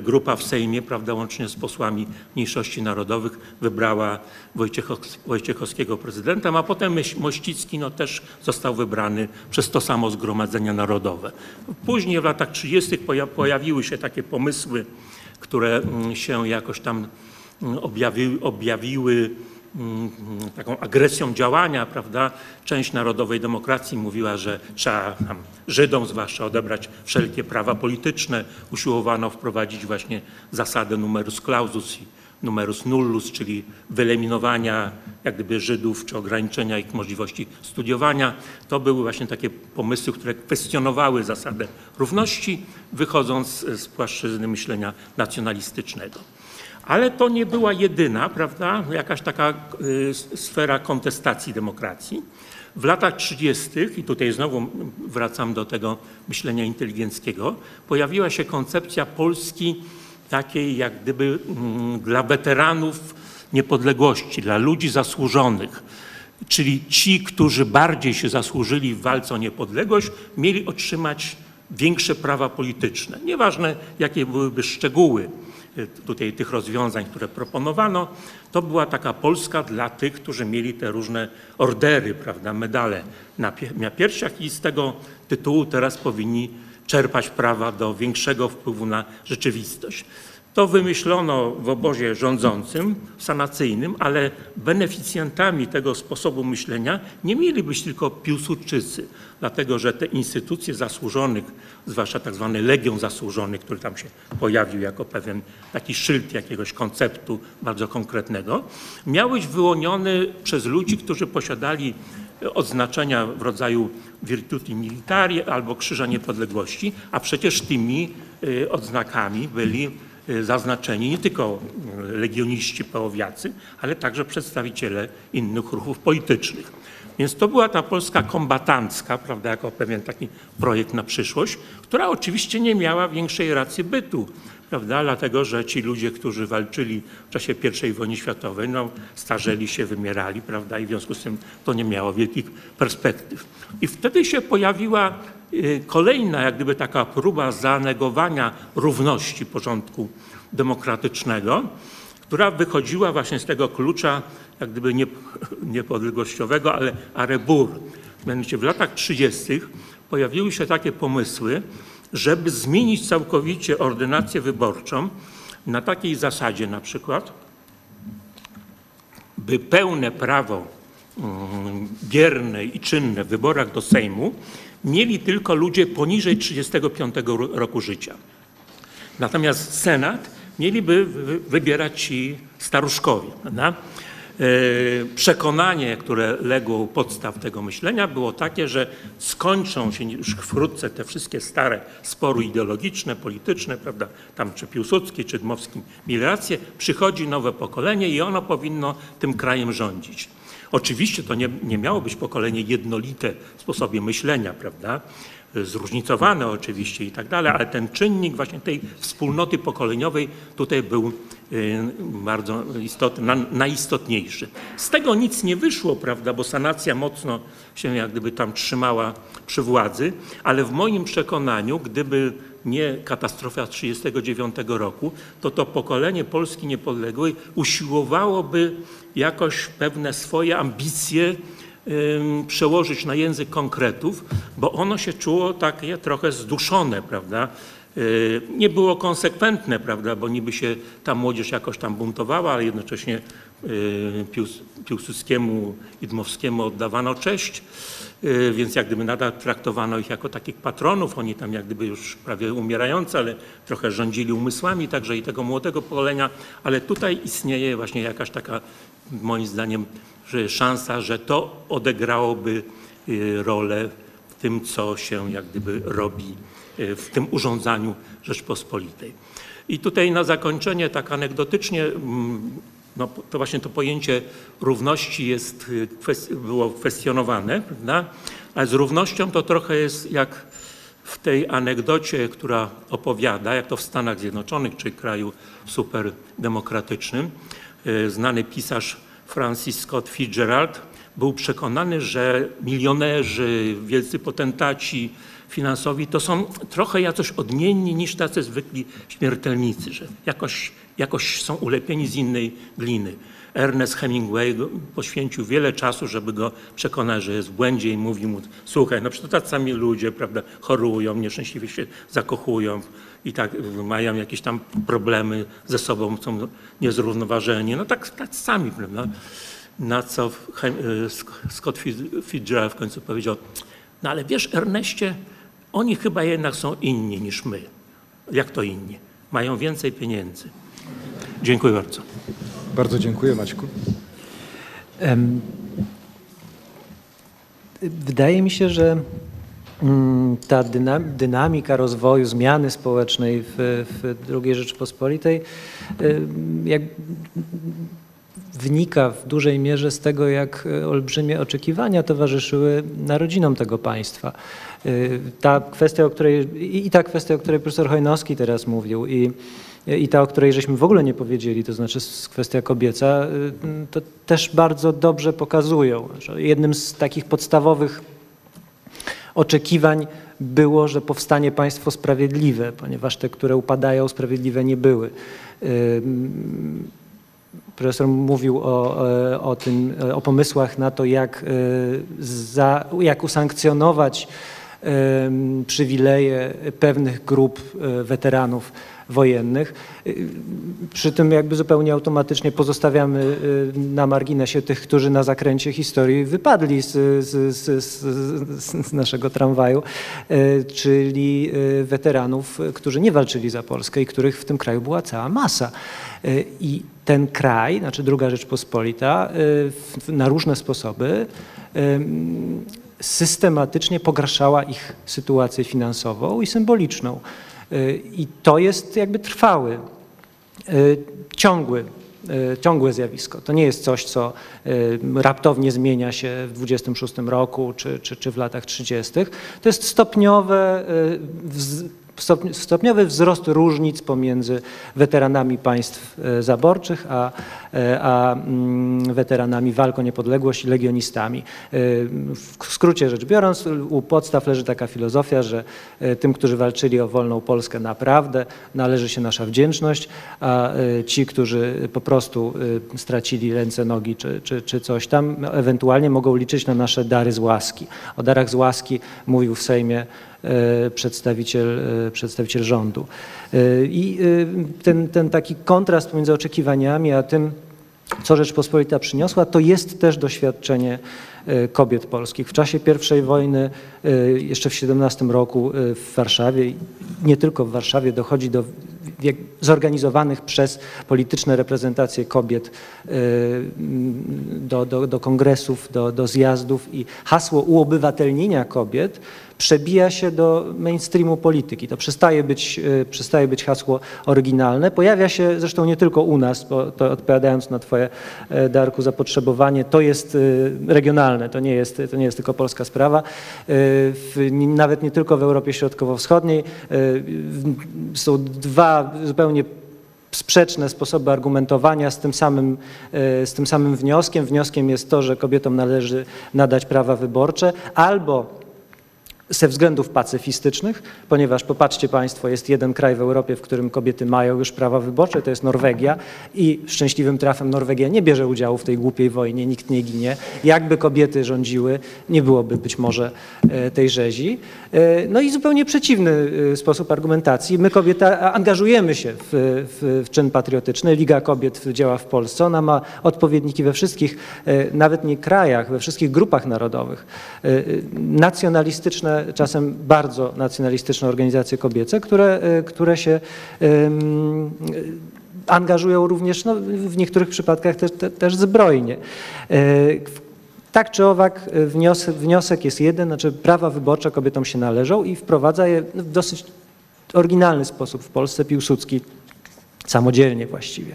grupa w Sejmie, prawda, łącznie z posłami mniejszości narodowych, wybrała Wojciechows- Wojciechowskiego prezydentem, a potem Mościcki no, też został wybrany przez to samo Zgromadzenie Narodowe. Później w latach 30. poja- pojawiły się takie pomysły, które mm, się jakoś tam mm, objawiły, taką agresją działania, prawda? Część narodowej demokracji mówiła, że trzeba tam Żydom zwłaszcza odebrać wszelkie prawa polityczne. Usiłowano wprowadzić właśnie zasadę numerus clausus i numerus nullus, czyli wyeliminowania jak gdyby Żydów czy ograniczenia ich możliwości studiowania. To były właśnie takie pomysły, które kwestionowały zasadę równości, wychodząc z płaszczyzny myślenia nacjonalistycznego. Ale to nie była jedyna, prawda, jakaś taka y, sfera kontestacji demokracji. W latach 30., i tutaj znowu wracam do tego myślenia inteligenckiego, pojawiła się koncepcja Polski takiej jak gdyby mm, dla weteranów niepodległości, dla ludzi zasłużonych. Czyli ci, którzy bardziej się zasłużyli w walce o niepodległość, mieli otrzymać większe prawa polityczne. Nieważne, jakie byłyby szczegóły tutaj tych rozwiązań, które proponowano, to była taka Polska dla tych, którzy mieli te różne ordery, prawda, medale na, na piersiach i z tego tytułu teraz powinni czerpać prawa do większego wpływu na rzeczywistość. To wymyślono w obozie rządzącym, sanacyjnym, ale beneficjentami tego sposobu myślenia nie mieli być tylko Piłsudczycy, dlatego że te instytucje zasłużonych, zwłaszcza tak zwany Legion Zasłużonych, który tam się pojawił jako pewien taki szyld jakiegoś konceptu bardzo konkretnego, miał być wyłoniony przez ludzi, którzy posiadali odznaczenia w rodzaju virtuti militari albo Krzyża Niepodległości, a przecież tymi y, odznakami byli zaznaczeni nie tylko y, legioniści pełowiacy, ale także przedstawiciele innych ruchów politycznych. Więc to była ta Polska kombatancka, prawda, jako pewien taki projekt na przyszłość, która oczywiście nie miała większej racji bytu, prawda, dlatego że ci ludzie, którzy walczyli w czasie I wojny światowej, no, starzeli się, wymierali, prawda, i w związku z tym to nie miało wielkich perspektyw. I wtedy się pojawiła y, kolejna, jak gdyby taka próba zanegowania równości porządku demokratycznego, która wychodziła właśnie z tego klucza, jak gdyby nie, [LAUGHS] niepodległościowego, ale arebur. Mianowicie w latach 30. pojawiły się takie pomysły, żeby zmienić całkowicie ordynację wyborczą na takiej zasadzie na przykład, by pełne prawo mm, bierne i czynne w wyborach do Sejmu mieli tylko ludzie poniżej 35 ro- roku życia. Natomiast Senat mieliby wy- wybierać ci staruszkowie. Prawda? E, Przekonanie, które legło u podstaw tego myślenia, było takie, że skończą się już wkrótce te wszystkie stare spory ideologiczne, polityczne, prawda? Tam czy Piłsudski, czy Dmowski mieli rację, przychodzi nowe pokolenie i ono powinno tym krajem rządzić. Oczywiście to nie, nie miało być pokolenie jednolite w sposobie myślenia, prawda? Zróżnicowane oczywiście i tak dalej, ale ten czynnik właśnie tej wspólnoty pokoleniowej tutaj był y, bardzo istotny, na- najistotniejszy. Z tego nic nie wyszło, prawda, bo sanacja mocno się jak gdyby tam trzymała przy władzy, ale w moim przekonaniu, gdyby nie katastrofa 1939 roku, to to pokolenie Polski niepodległej usiłowałoby jakoś pewne swoje ambicje przełożyć na język konkretów, bo ono się czuło takie trochę zduszone, prawda? Yy, Nie było konsekwentne, prawda, bo niby się ta młodzież jakoś tam buntowała, ale jednocześnie yy, Piłs- Piłsudskiemu i Dmowskiemu oddawano cześć, yy, więc jak gdyby nadal traktowano ich jako takich patronów, oni tam jak gdyby już prawie umierający, ale trochę rządzili umysłami także i tego młodego pokolenia, ale tutaj istnieje właśnie jakaś taka, moim zdaniem, szansa, że to odegrałoby y, rolę w tym, co się jak gdyby robi y, w tym urządzaniu Rzeczpospolitej. I tutaj na zakończenie tak anegdotycznie, mm, no, to właśnie to pojęcie równości jest, y, było kwestionowane, prawda? ale z równością to trochę jest jak w tej anegdocie, która opowiada, jak to w Stanach Zjednoczonych, czy kraju superdemokratycznym, y, znany pisarz Francis Scott Fitzgerald był przekonany, że milionerzy, wielcy potentaci finansowi to są trochę jakoś odmienni niż tacy zwykli śmiertelnicy, że jakoś, jakoś są ulepieni z innej gliny. Ernest Hemingway poświęcił wiele czasu, żeby go przekonać, że jest w błędzie i mówi mu, słuchaj, no przecież tacy sami ludzie, prawda, chorują, nieszczęśliwie się zakochują i tak mają jakieś tam problemy ze sobą, są niezrównoważeni. No tak, tak sami, prawda. Na co Sk- Scott Fitz- Fitzgerald w końcu powiedział, no ale wiesz Erneście, oni chyba jednak są inni niż my. Jak to inni? Mają więcej pieniędzy. Dziękuję bardzo.
Bardzo dziękuję Maćku.
Wydaje mi się, że mm, ta dyna- dynamika rozwoju, zmiany społecznej w, w II Rzeczypospolitej jak wynika w dużej mierze z tego, jak e, olbrzymie oczekiwania towarzyszyły narodzinom tego państwa. Y, Ta kwestia, o której, i ta kwestia, o której profesor Hojnowski teraz mówił, i, i ta, o której żeśmy w ogóle nie powiedzieli, to znaczy kwestia kobieca, y, to też bardzo dobrze pokazują, że jednym z takich podstawowych oczekiwań było, że powstanie państwo sprawiedliwe, ponieważ te, które upadają, sprawiedliwe nie były. Ym, Profesor mówił o, o tym, o pomysłach na to, jak, za, jak usankcjonować przywileje pewnych grup e, weteranów wojennych. Y, Przy tym jakby zupełnie automatycznie pozostawiamy y, na marginesie tych, którzy na zakręcie historii wypadli z, z, z, z, naszego tramwaju, czyli weteranów, którzy nie walczyli za Polskę i których w tym kraju była cała masa. I ten kraj, znaczy druga Rzeczpospolita, na różne sposoby systematycznie pogarszała ich sytuację finansową i symboliczną. Y, I to jest jakby trwały, y, ciągły e, ciągłe zjawisko. To nie jest coś, co raptownie zmienia się w 26 roku czy, czy, czy w latach 30. To jest stopniowe, stopniowy wzrost różnic pomiędzy weteranami państw e, zaborczych, a, e, a mm, weteranami walk o niepodległość i legionistami. E, W skrócie rzecz biorąc, u podstaw leży taka filozofia, że tym, którzy walczyli o wolną Polskę naprawdę należy się nasza wdzięczność, a ci, którzy po prostu stracili ręce, nogi czy, czy, czy coś tam, ewentualnie mogą liczyć na nasze dary z łaski. O darach z łaski mówił w Sejmie przedstawiciel, e, przedstawiciel rządu. E, I e, ten, ten taki kontrast pomiędzy oczekiwaniami a tym, co Rzeczpospolita przyniosła, to jest też doświadczenie e, kobiet polskich. W czasie I wojny, e, jeszcze w 17 roku e, w Warszawie, nie tylko w Warszawie, dochodzi do zorganizowanych przez polityczne reprezentacje kobiet e, do, do, do kongresów, do, do zjazdów i hasło uobywatelnienia kobiet przebija się do mainstreamu polityki. To przestaje być, e, przestaje być hasło oryginalne. Pojawia się zresztą nie tylko u nas, bo to odpowiadając na Twoje, e, Darku, zapotrzebowanie, to jest e, regionalne, to nie jest, to nie jest tylko polska sprawa. W, nawet nie tylko w Europie Środkowo-Wschodniej. Są dwa zupełnie sprzeczne sposoby argumentowania z tym, samym, z tym samym wnioskiem. Wnioskiem jest to, że kobietom należy nadać prawa wyborcze albo ze względów pacyfistycznych, ponieważ popatrzcie Państwo, jest jeden kraj w Europie, w którym kobiety mają już prawa wyborcze, to jest Norwegia i szczęśliwym trafem Norwegia nie bierze udziału w tej głupiej wojnie, nikt nie ginie. Jakby kobiety rządziły, nie byłoby być może e, tej rzezi. E, No i zupełnie przeciwny e, sposób argumentacji. My kobiety a- angażujemy się w, w, w czyn patriotyczny. Liga Kobiet działa w Polsce. Ona ma odpowiedniki we wszystkich, nawet nie krajach, we wszystkich grupach narodowych. E, czasem bardzo nacjonalistyczne organizacje kobiece, które, e, które się angażują również no, w niektórych przypadkach też, te, też zbrojnie. E, Tak czy owak wniosek, wniosek jest jeden, znaczy prawa wyborcze kobietom się należą i wprowadza je w dosyć oryginalny sposób w Polsce Piłsudski, samodzielnie właściwie.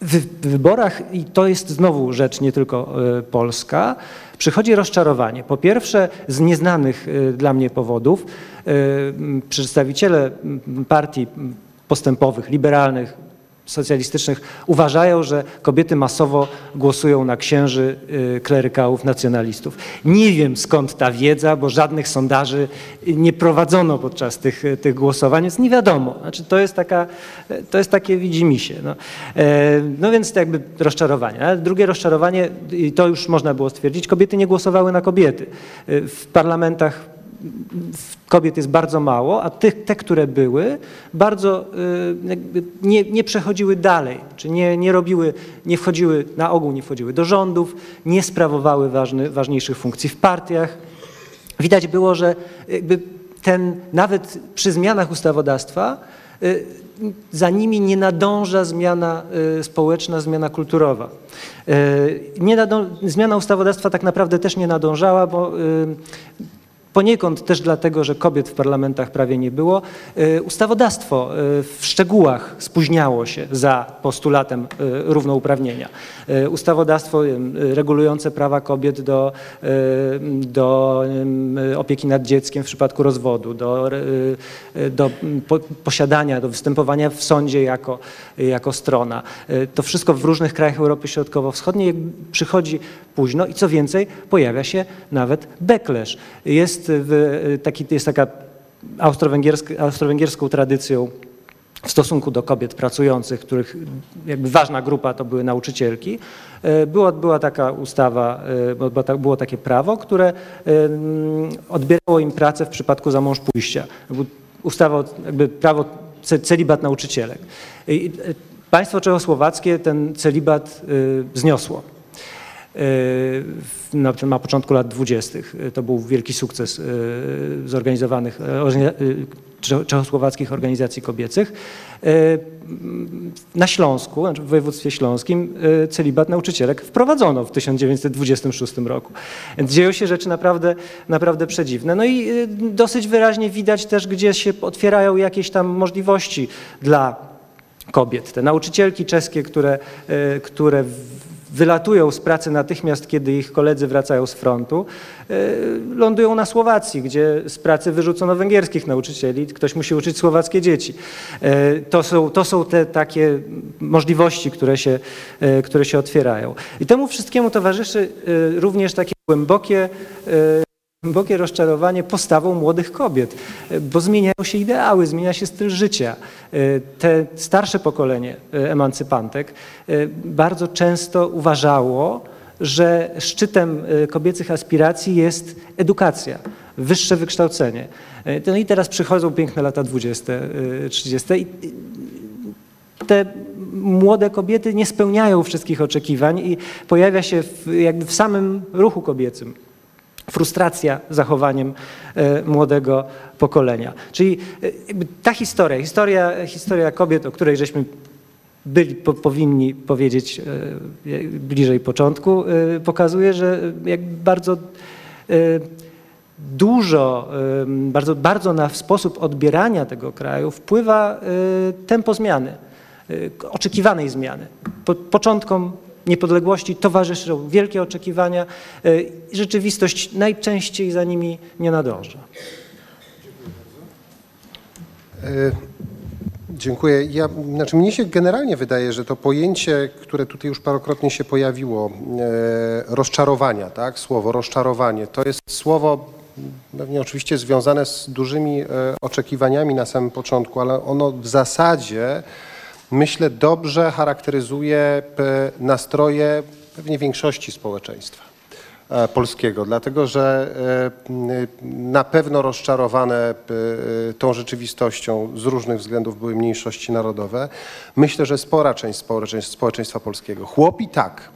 W wyborach, i to jest znowu rzecz nie tylko e, polska, przychodzi rozczarowanie. Po pierwsze, z nieznanych e, dla mnie powodów, m, przedstawiciele partii postępowych, liberalnych, socjalistycznych uważają, że kobiety masowo głosują na księży, y, klerykałów, nacjonalistów. Nie wiem skąd ta wiedza, bo żadnych sondaży nie prowadzono podczas tych, tych głosowań, więc nie wiadomo. Znaczy, to, jest taka, to jest takie widzimisię. No. E, no więc to jakby rozczarowanie. A drugie rozczarowanie, i to już można było stwierdzić, kobiety nie głosowały na kobiety. E, W parlamentach kobiet jest bardzo mało, a tych, te, które były, bardzo y, nie, nie przechodziły dalej, czy nie, nie robiły, nie wchodziły, na ogół nie wchodziły do rządów, nie sprawowały ważny, ważniejszych funkcji w partiach. Widać było, że ten, nawet przy zmianach ustawodawstwa, y, za nimi nie nadąża zmiana y, społeczna, zmiana kulturowa. Y, Nie nadąż, zmiana ustawodawstwa tak naprawdę też nie nadążała, bo Poniekąd też dlatego, że kobiet w parlamentach prawie nie było. Y, Ustawodawstwo y, w szczegółach spóźniało się za postulatem y, równouprawnienia. Ustawodawstwo regulujące prawa kobiet do, do opieki nad dzieckiem w przypadku rozwodu, do, do po, posiadania, do występowania w sądzie jako, jako strona. To wszystko w różnych krajach Europy Środkowo-Wschodniej przychodzi późno i co więcej, pojawia się nawet backlash. Jest, w, taki, jest taka austro-węgierska, austro-węgierską tradycją w stosunku do kobiet pracujących, których jakby ważna grupa to były nauczycielki, e, była, była taka ustawa, e, było, ta- było takie prawo, które em, odbierało im pracę w przypadku zamążpójścia. Jakby Ustawa, o- jakby prawo ce- celibat nauczycielek. I, Państwo czechosłowackie ten celibat zniosło. W- na, na początku lat dwudziestych. To był wielki sukces e, zorganizowanych czechosłowackich organizacji kobiecych. Na Śląsku, znaczy w województwie śląskim, celibat nauczycielek wprowadzono w 1926 roku. Dzieją się rzeczy naprawdę, naprawdę przedziwne. No i dosyć wyraźnie widać też, gdzie się otwierają jakieś tam możliwości dla kobiet. Te nauczycielki czeskie, które, które wylatują z pracy natychmiast, kiedy ich koledzy wracają z frontu, e, lądują na Słowacji, gdzie z pracy wyrzucono węgierskich nauczycieli, ktoś musi uczyć słowackie dzieci. E, To są, to są te takie możliwości, które się, e, które się otwierają. I temu wszystkiemu towarzyszy również takie głębokie głębokie rozczarowanie postawą młodych kobiet, bo zmieniają się ideały, zmienia się styl życia. Te starsze pokolenie emancypantek bardzo często uważało, że szczytem kobiecych aspiracji jest edukacja, wyższe wykształcenie. No i teraz przychodzą piękne lata 20, e, 30 i te młode kobiety nie spełniają wszystkich oczekiwań i pojawia się w, jakby w samym ruchu kobiecym frustracja zachowaniem e, młodego pokolenia. Czyli e, ta historia, historia, historia kobiet, o której żeśmy byli, po, powinni powiedzieć e, bliżej początku, pokazuje, że jak bardzo dużo, bardzo, bardzo na sposób odbierania tego kraju wpływa tempo zmiany, oczekiwanej zmiany. Po, początkom niepodległości towarzyszą wielkie oczekiwania e, rzeczywistość najczęściej za nimi nie nadąża.
E, Dziękuję. Ja, znaczy mnie się generalnie wydaje, że to pojęcie, które tutaj już parokrotnie się pojawiło, e, rozczarowania, tak, słowo rozczarowanie, to jest słowo pewnie oczywiście związane z dużymi e, oczekiwaniami na samym początku, ale ono w zasadzie myślę dobrze charakteryzuje p- nastroje pewnie większości społeczeństwa e, polskiego, dlatego że e, na pewno rozczarowane e, tą rzeczywistością z różnych względów były mniejszości narodowe. Myślę, że spora część społeczeństwa polskiego. Chłopi tak.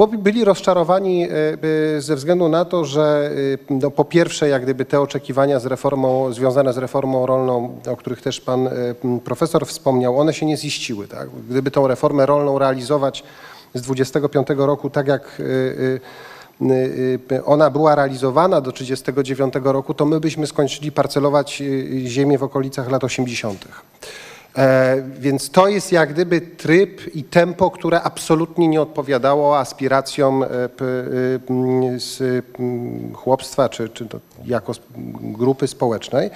Chłopi byli rozczarowani e, ze względu na to, że e, no, po pierwsze jak gdyby te oczekiwania z reformą, związane z reformą rolną, o których też pan e, profesor wspomniał, one się nie ziściły. Tak? Gdyby tą reformę rolną realizować z 25 roku tak jak ona była realizowana do 1939 roku, to my byśmy skończyli parcelować ziemię w okolicach lat 80. E, Więc to jest jak gdyby tryb i tempo, które absolutnie nie odpowiadało aspiracjom e, m, chłopstwa czy, czy jako grupy społecznej.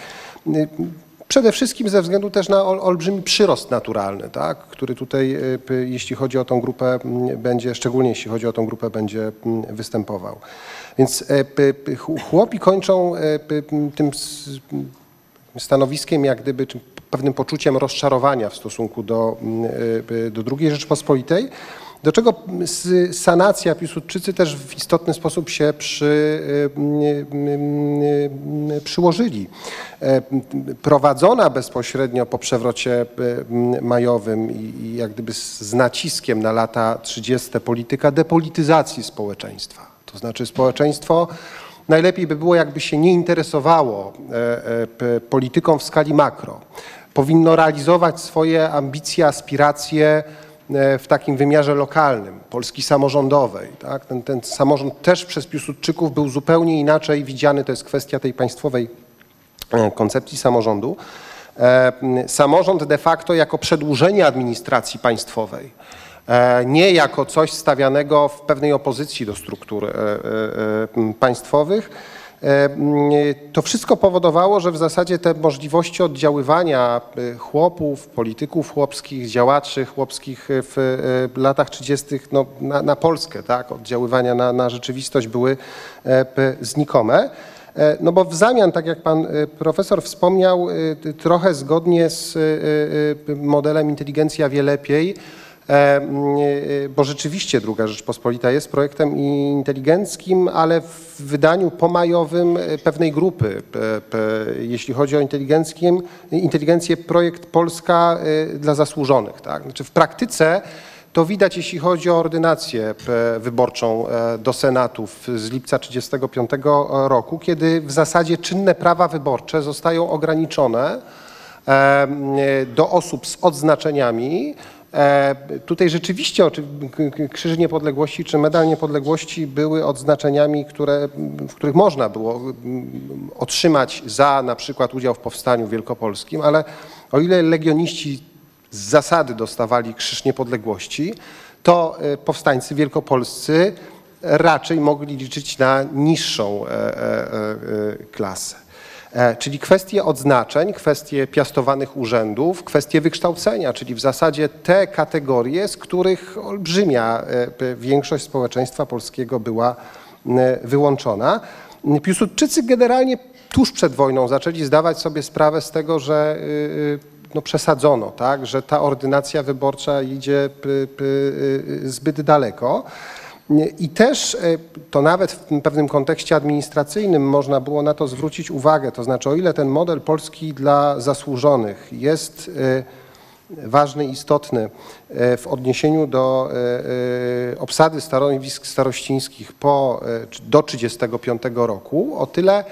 Przede wszystkim ze względu też na ol, olbrzymi przyrost naturalny, tak, który tutaj, jeśli chodzi o tą grupę, będzie, szczególnie jeśli chodzi o tą grupę, będzie występował. Więc e, chłopi kończą e, tym stanowiskiem, jak gdyby, pewnym poczuciem rozczarowania w stosunku do, mm, y, do II Rzeczpospolitej, do czego sanacja Piłsudczycy też w istotny sposób się przy, y, y, przyłożyli. E, Prowadzona bezpośrednio po przewrocie majowym i, jak gdyby z, naciskiem na lata 30. polityka depolityzacji społeczeństwa. To znaczy społeczeństwo najlepiej by było, jakby się nie interesowało e, e, polityką w skali makro. Powinno realizować swoje ambicje, aspiracje e, w takim wymiarze lokalnym, Polski samorządowej. Tak? Ten, ten samorząd też przez Piłsudczyków był zupełnie inaczej widziany, to jest kwestia tej państwowej e, koncepcji samorządu. E, Samorząd de facto jako przedłużenie administracji państwowej, nie jako coś stawianego w pewnej opozycji do struktur państwowych. E, m, To wszystko powodowało, że w zasadzie te możliwości oddziaływania e, chłopów, polityków chłopskich, działaczy chłopskich w e, latach 30. No, na, na Polskę, tak, oddziaływania na, na rzeczywistość były e, znikome. E, No bo w zamian, tak jak pan e, profesor wspomniał, e, trochę zgodnie z e, e, modelem inteligencja wie lepiej, e, e, bo rzeczywiście Druga Rzeczpospolita jest projektem inteligenckim, ale w wydaniu pomajowym e, pewnej grupy. P- Jeśli chodzi o inteligenckim, inteligencję, projekt Polska e, dla zasłużonych. Tak? Znaczy w praktyce to widać, jeśli chodzi o ordynację e, wyborczą e, do Senatów z lipca 1935 roku, kiedy w zasadzie czynne prawa wyborcze zostają ograniczone e, do osób z odznaczeniami. E, Tutaj rzeczywiście Krzyż Niepodległości czy Medal Niepodległości były odznaczeniami, które, w których można było otrzymać za na przykład udział w powstaniu wielkopolskim, ale o ile legioniści z zasady dostawali Krzyż Niepodległości, to e, powstańcy wielkopolscy raczej mogli liczyć na niższą e, klasę. E, Czyli kwestie odznaczeń, kwestie piastowanych urzędów, kwestie wykształcenia, czyli w zasadzie te kategorie, z których olbrzymia e, większość społeczeństwa polskiego była wyłączona. Piłsudczycy generalnie tuż przed wojną zaczęli zdawać sobie sprawę z tego, że y, y, no przesadzono, tak? że ta ordynacja wyborcza idzie y, zbyt daleko. I też e, to nawet w pewnym kontekście administracyjnym można było na to zwrócić uwagę. To znaczy, o ile ten model polski dla zasłużonych jest e, ważny, istotny e, w odniesieniu do obsady stanowisk starościńskich po, do 1935 roku, o tyle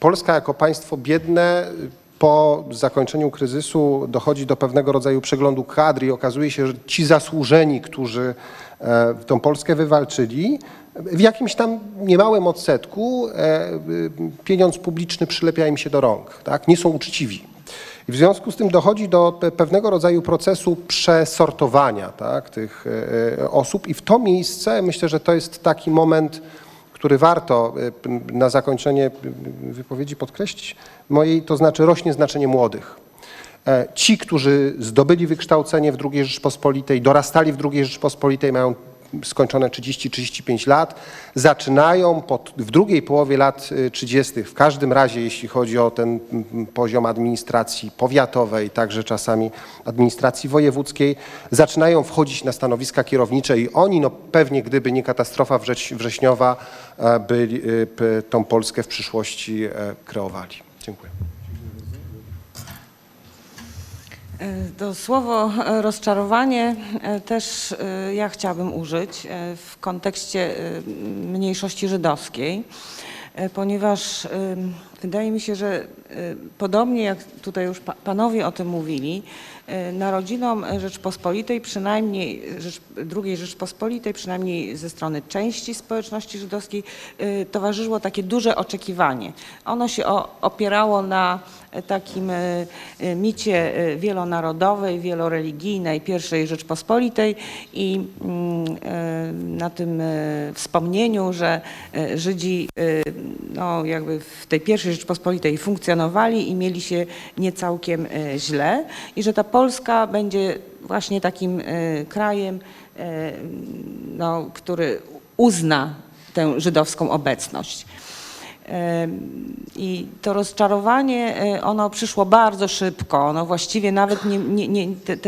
Polska jako państwo biedne po zakończeniu kryzysu dochodzi do pewnego rodzaju przeglądu kadr i okazuje się, że ci zasłużeni, którzy tą Polskę wywalczyli, w jakimś tam niemałym odsetku e, y, pieniądz publiczny przylepia im się do rąk, tak? nie są uczciwi. I w związku z tym dochodzi do pe- pewnego rodzaju procesu przesortowania tak, tych e, e, osób i w to miejsce myślę, że to jest taki moment, który warto e, na zakończenie wypowiedzi podkreślić mojej, to znaczy rośnie znaczenie młodych. E, Ci, którzy zdobyli wykształcenie w II Rzeczpospolitej, dorastali w II Rzeczpospolitej, mają skończone 30-35 lat, zaczynają pod, w drugiej połowie lat y, 30., w każdym razie jeśli chodzi o ten poziom administracji powiatowej, także czasami administracji wojewódzkiej, zaczynają wchodzić na stanowiska kierownicze i oni, no pewnie gdyby nie katastrofa wrześ, wrześniowa, e, by y, p- tą Polskę w przyszłości e, kreowali. Dziękuję.
To słowo e, rozczarowanie e, też e, ja chciałabym użyć e, w kontekście e, mniejszości żydowskiej, e, ponieważ e, wydaje mi się, że e, podobnie jak tutaj już pa- panowie o tym mówili, e, narodzinom Rzeczpospolitej, przynajmniej II Rzeczpospolitej, przynajmniej ze strony części społeczności żydowskiej, e, towarzyszyło takie duże oczekiwanie. Ono się opierało na e, takim e, e, micie e, wielonarodowej, wieloreligijnej pierwszej Rzeczpospolitej i mm, e, na tym e, wspomnieniu, że e, Żydzi e, no, jakby w tej pierwszej Rzeczpospolitej funkcjonowali i mieli się nie całkiem e, źle i że ta Polska będzie właśnie takim e, krajem, e, no, który uzna tę żydowską obecność. I to rozczarowanie, e, ono przyszło bardzo szybko. Ono właściwie nawet nie, nie, nie,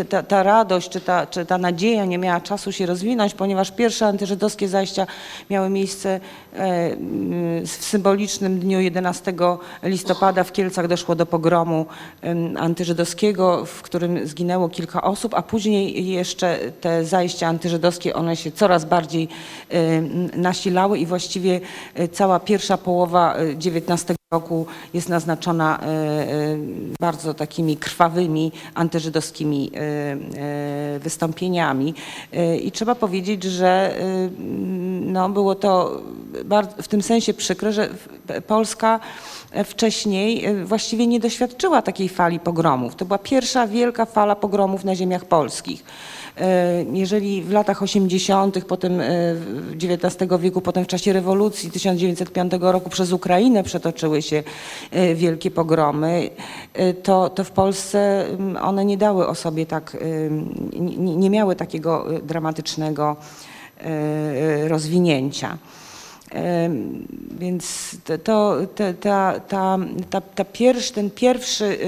ta, ta radość czy ta, czy ta nadzieja nie miała czasu się rozwinąć, ponieważ pierwsze antyżydowskie zajścia miały miejsce e, w symbolicznym dniu 11 listopada w Kielcach doszło do pogromu antyżydowskiego, w którym zginęło kilka osób, a później jeszcze te zajścia antyżydowskie, one się coraz bardziej nasilały i właściwie e, cała pierwsza połowa e, XIX roku jest naznaczona e, e, bardzo takimi krwawymi antyżydowskimi e, wystąpieniami. I trzeba powiedzieć, że no, było to w tym sensie przykre, że Polska wcześniej właściwie nie doświadczyła takiej fali pogromów. To była pierwsza wielka fala pogromów na ziemiach polskich. E, Jeżeli w latach 80., potem e, XIX wieku, potem w czasie rewolucji 1905 roku przez Ukrainę przetoczyły się e, wielkie pogromy, e, to, to w Polsce mm, one nie dały o sobie tak, e, nie, miały takiego e, dramatycznego e, rozwinięcia. Więc to, ta, ta, ta, ta pierwszy, ten pierwszy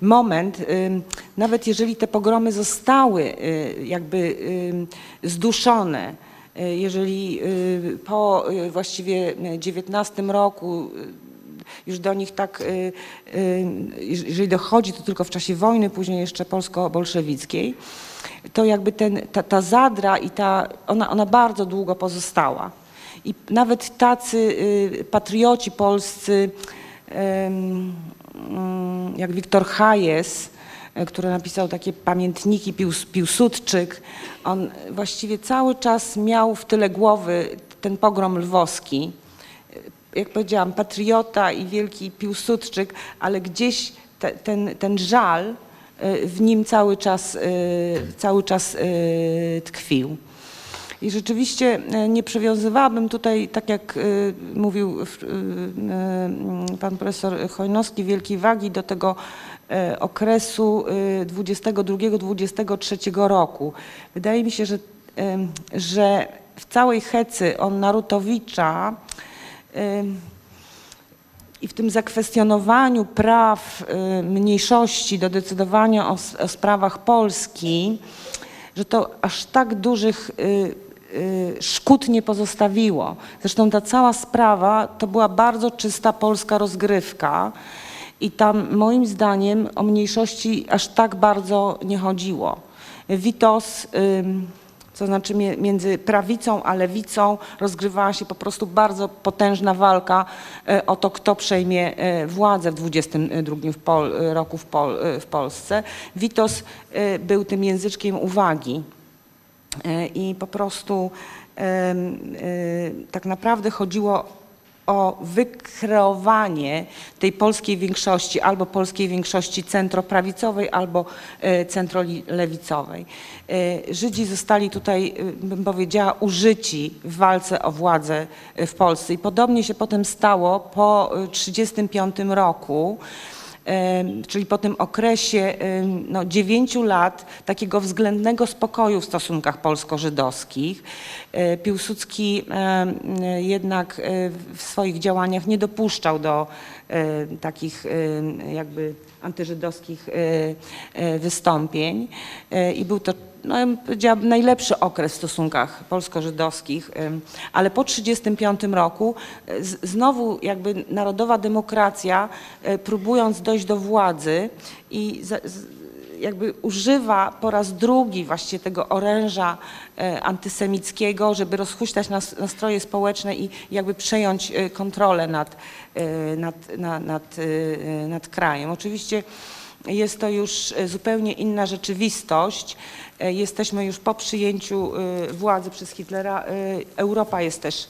moment, nawet jeżeli te pogromy zostały y, jakby zduszone, y, jeżeli y, po właściwie XIX roku już do nich tak, jeżeli dochodzi to tylko w czasie wojny, później jeszcze polsko-bolszewickiej, to jakby ten, ta, ta zadra i ta, ona, ona bardzo długo pozostała. I nawet tacy y, patrioci polscy, mm, jak Wiktor Hayes, y, który napisał takie pamiętniki Piłs- Piłsudczyk, on właściwie cały czas miał w tyle głowy ten pogrom lwowski. Y, Jak powiedziałam, patriota i wielki Piłsudczyk, ale gdzieś te, ten, ten żal y, w nim cały czas, cały czas tkwił. I rzeczywiście e, nie przywiązywałabym tutaj, tak jak y, mówił y, pan profesor Chojnowski, wielkiej wagi do tego e, okresu y, 22-23 roku. Wydaje mi się, że, że w całej hecy o Narutowicza i w tym zakwestionowaniu praw mniejszości do decydowania o, o sprawach Polski, że to aż tak dużych y, szkód nie pozostawiło. Zresztą ta cała sprawa to była bardzo czysta polska rozgrywka i tam moim zdaniem o mniejszości aż tak bardzo nie chodziło. Witos, to znaczy między prawicą a lewicą rozgrywała się po prostu bardzo potężna walka e, o to, kto przejmie e, władzę w 22 w Pol, roku w, w Polsce. Witos był tym języczkiem uwagi. E, I po prostu e, tak naprawdę chodziło o wykreowanie tej polskiej większości, albo polskiej większości centroprawicowej, albo e, centrolewicowej. Żydzi zostali tutaj, bym powiedziała, użyci w walce o władzę w Polsce. I podobnie się potem stało po 1935 roku czyli po tym okresie no, dziewięciu lat takiego względnego spokoju w stosunkach polsko-żydowskich. E, Piłsudski jednak e, w swoich działaniach nie dopuszczał do e, takich jakby antyżydowskich wystąpień i był to no, najlepszy okres w stosunkach polsko-żydowskich, ale po 1935 roku e, znowu jakby narodowa demokracja, e, próbując dojść do władzy i jakby używa po raz drugi właściwie tego oręża e, antysemickiego, żeby rozhuśtać nas, nastroje społeczne i jakby przejąć kontrolę nad, nad, na, nad, e, nad krajem. Oczywiście jest to już e, zupełnie inna rzeczywistość. E, Jesteśmy już po przyjęciu e, władzy przez Hitlera. Europa jest też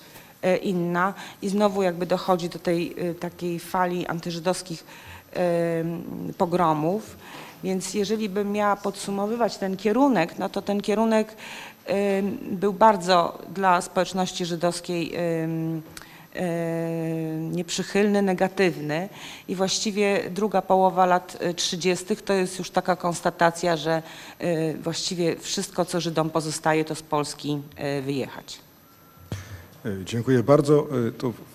inna i znowu jakby dochodzi do tej takiej fali antyżydowskich pogromów. Więc jeżeli bym miała podsumowywać ten kierunek, no to ten kierunek był bardzo dla społeczności żydowskiej nieprzychylny, negatywny i właściwie druga połowa lat e, 30. to jest już taka konstatacja, że e, właściwie wszystko, co Żydom pozostaje, to z Polski e, wyjechać.
E, Dziękuję bardzo. E, w-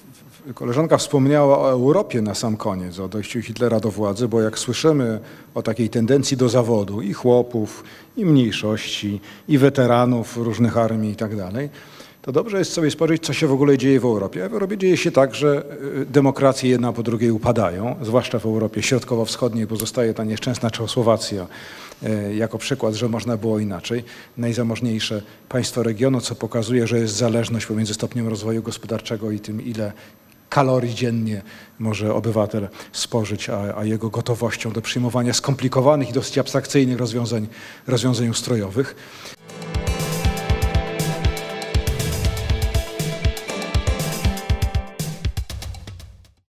koleżanka wspomniała o Europie na sam koniec, o dojściu Hitlera do władzy, bo jak słyszymy o takiej tendencji do zawodu i chłopów, i mniejszości, i weteranów różnych armii i tak dalej, to dobrze jest sobie spojrzeć, co się w ogóle dzieje w Europie. W Europie dzieje się tak, że e, demokracje jedna po drugiej upadają, zwłaszcza w Europie Środkowo-Wschodniej pozostaje ta nieszczęsna Czechosłowacja e, jako przykład, że można było inaczej. Najzamożniejsze państwo regionu, co pokazuje, że jest zależność pomiędzy stopniem rozwoju gospodarczego i tym, ile kalorii dziennie może obywatel spożyć, a, a jego gotowością do przyjmowania skomplikowanych i dosyć abstrakcyjnych rozwiązań, rozwiązań ustrojowych.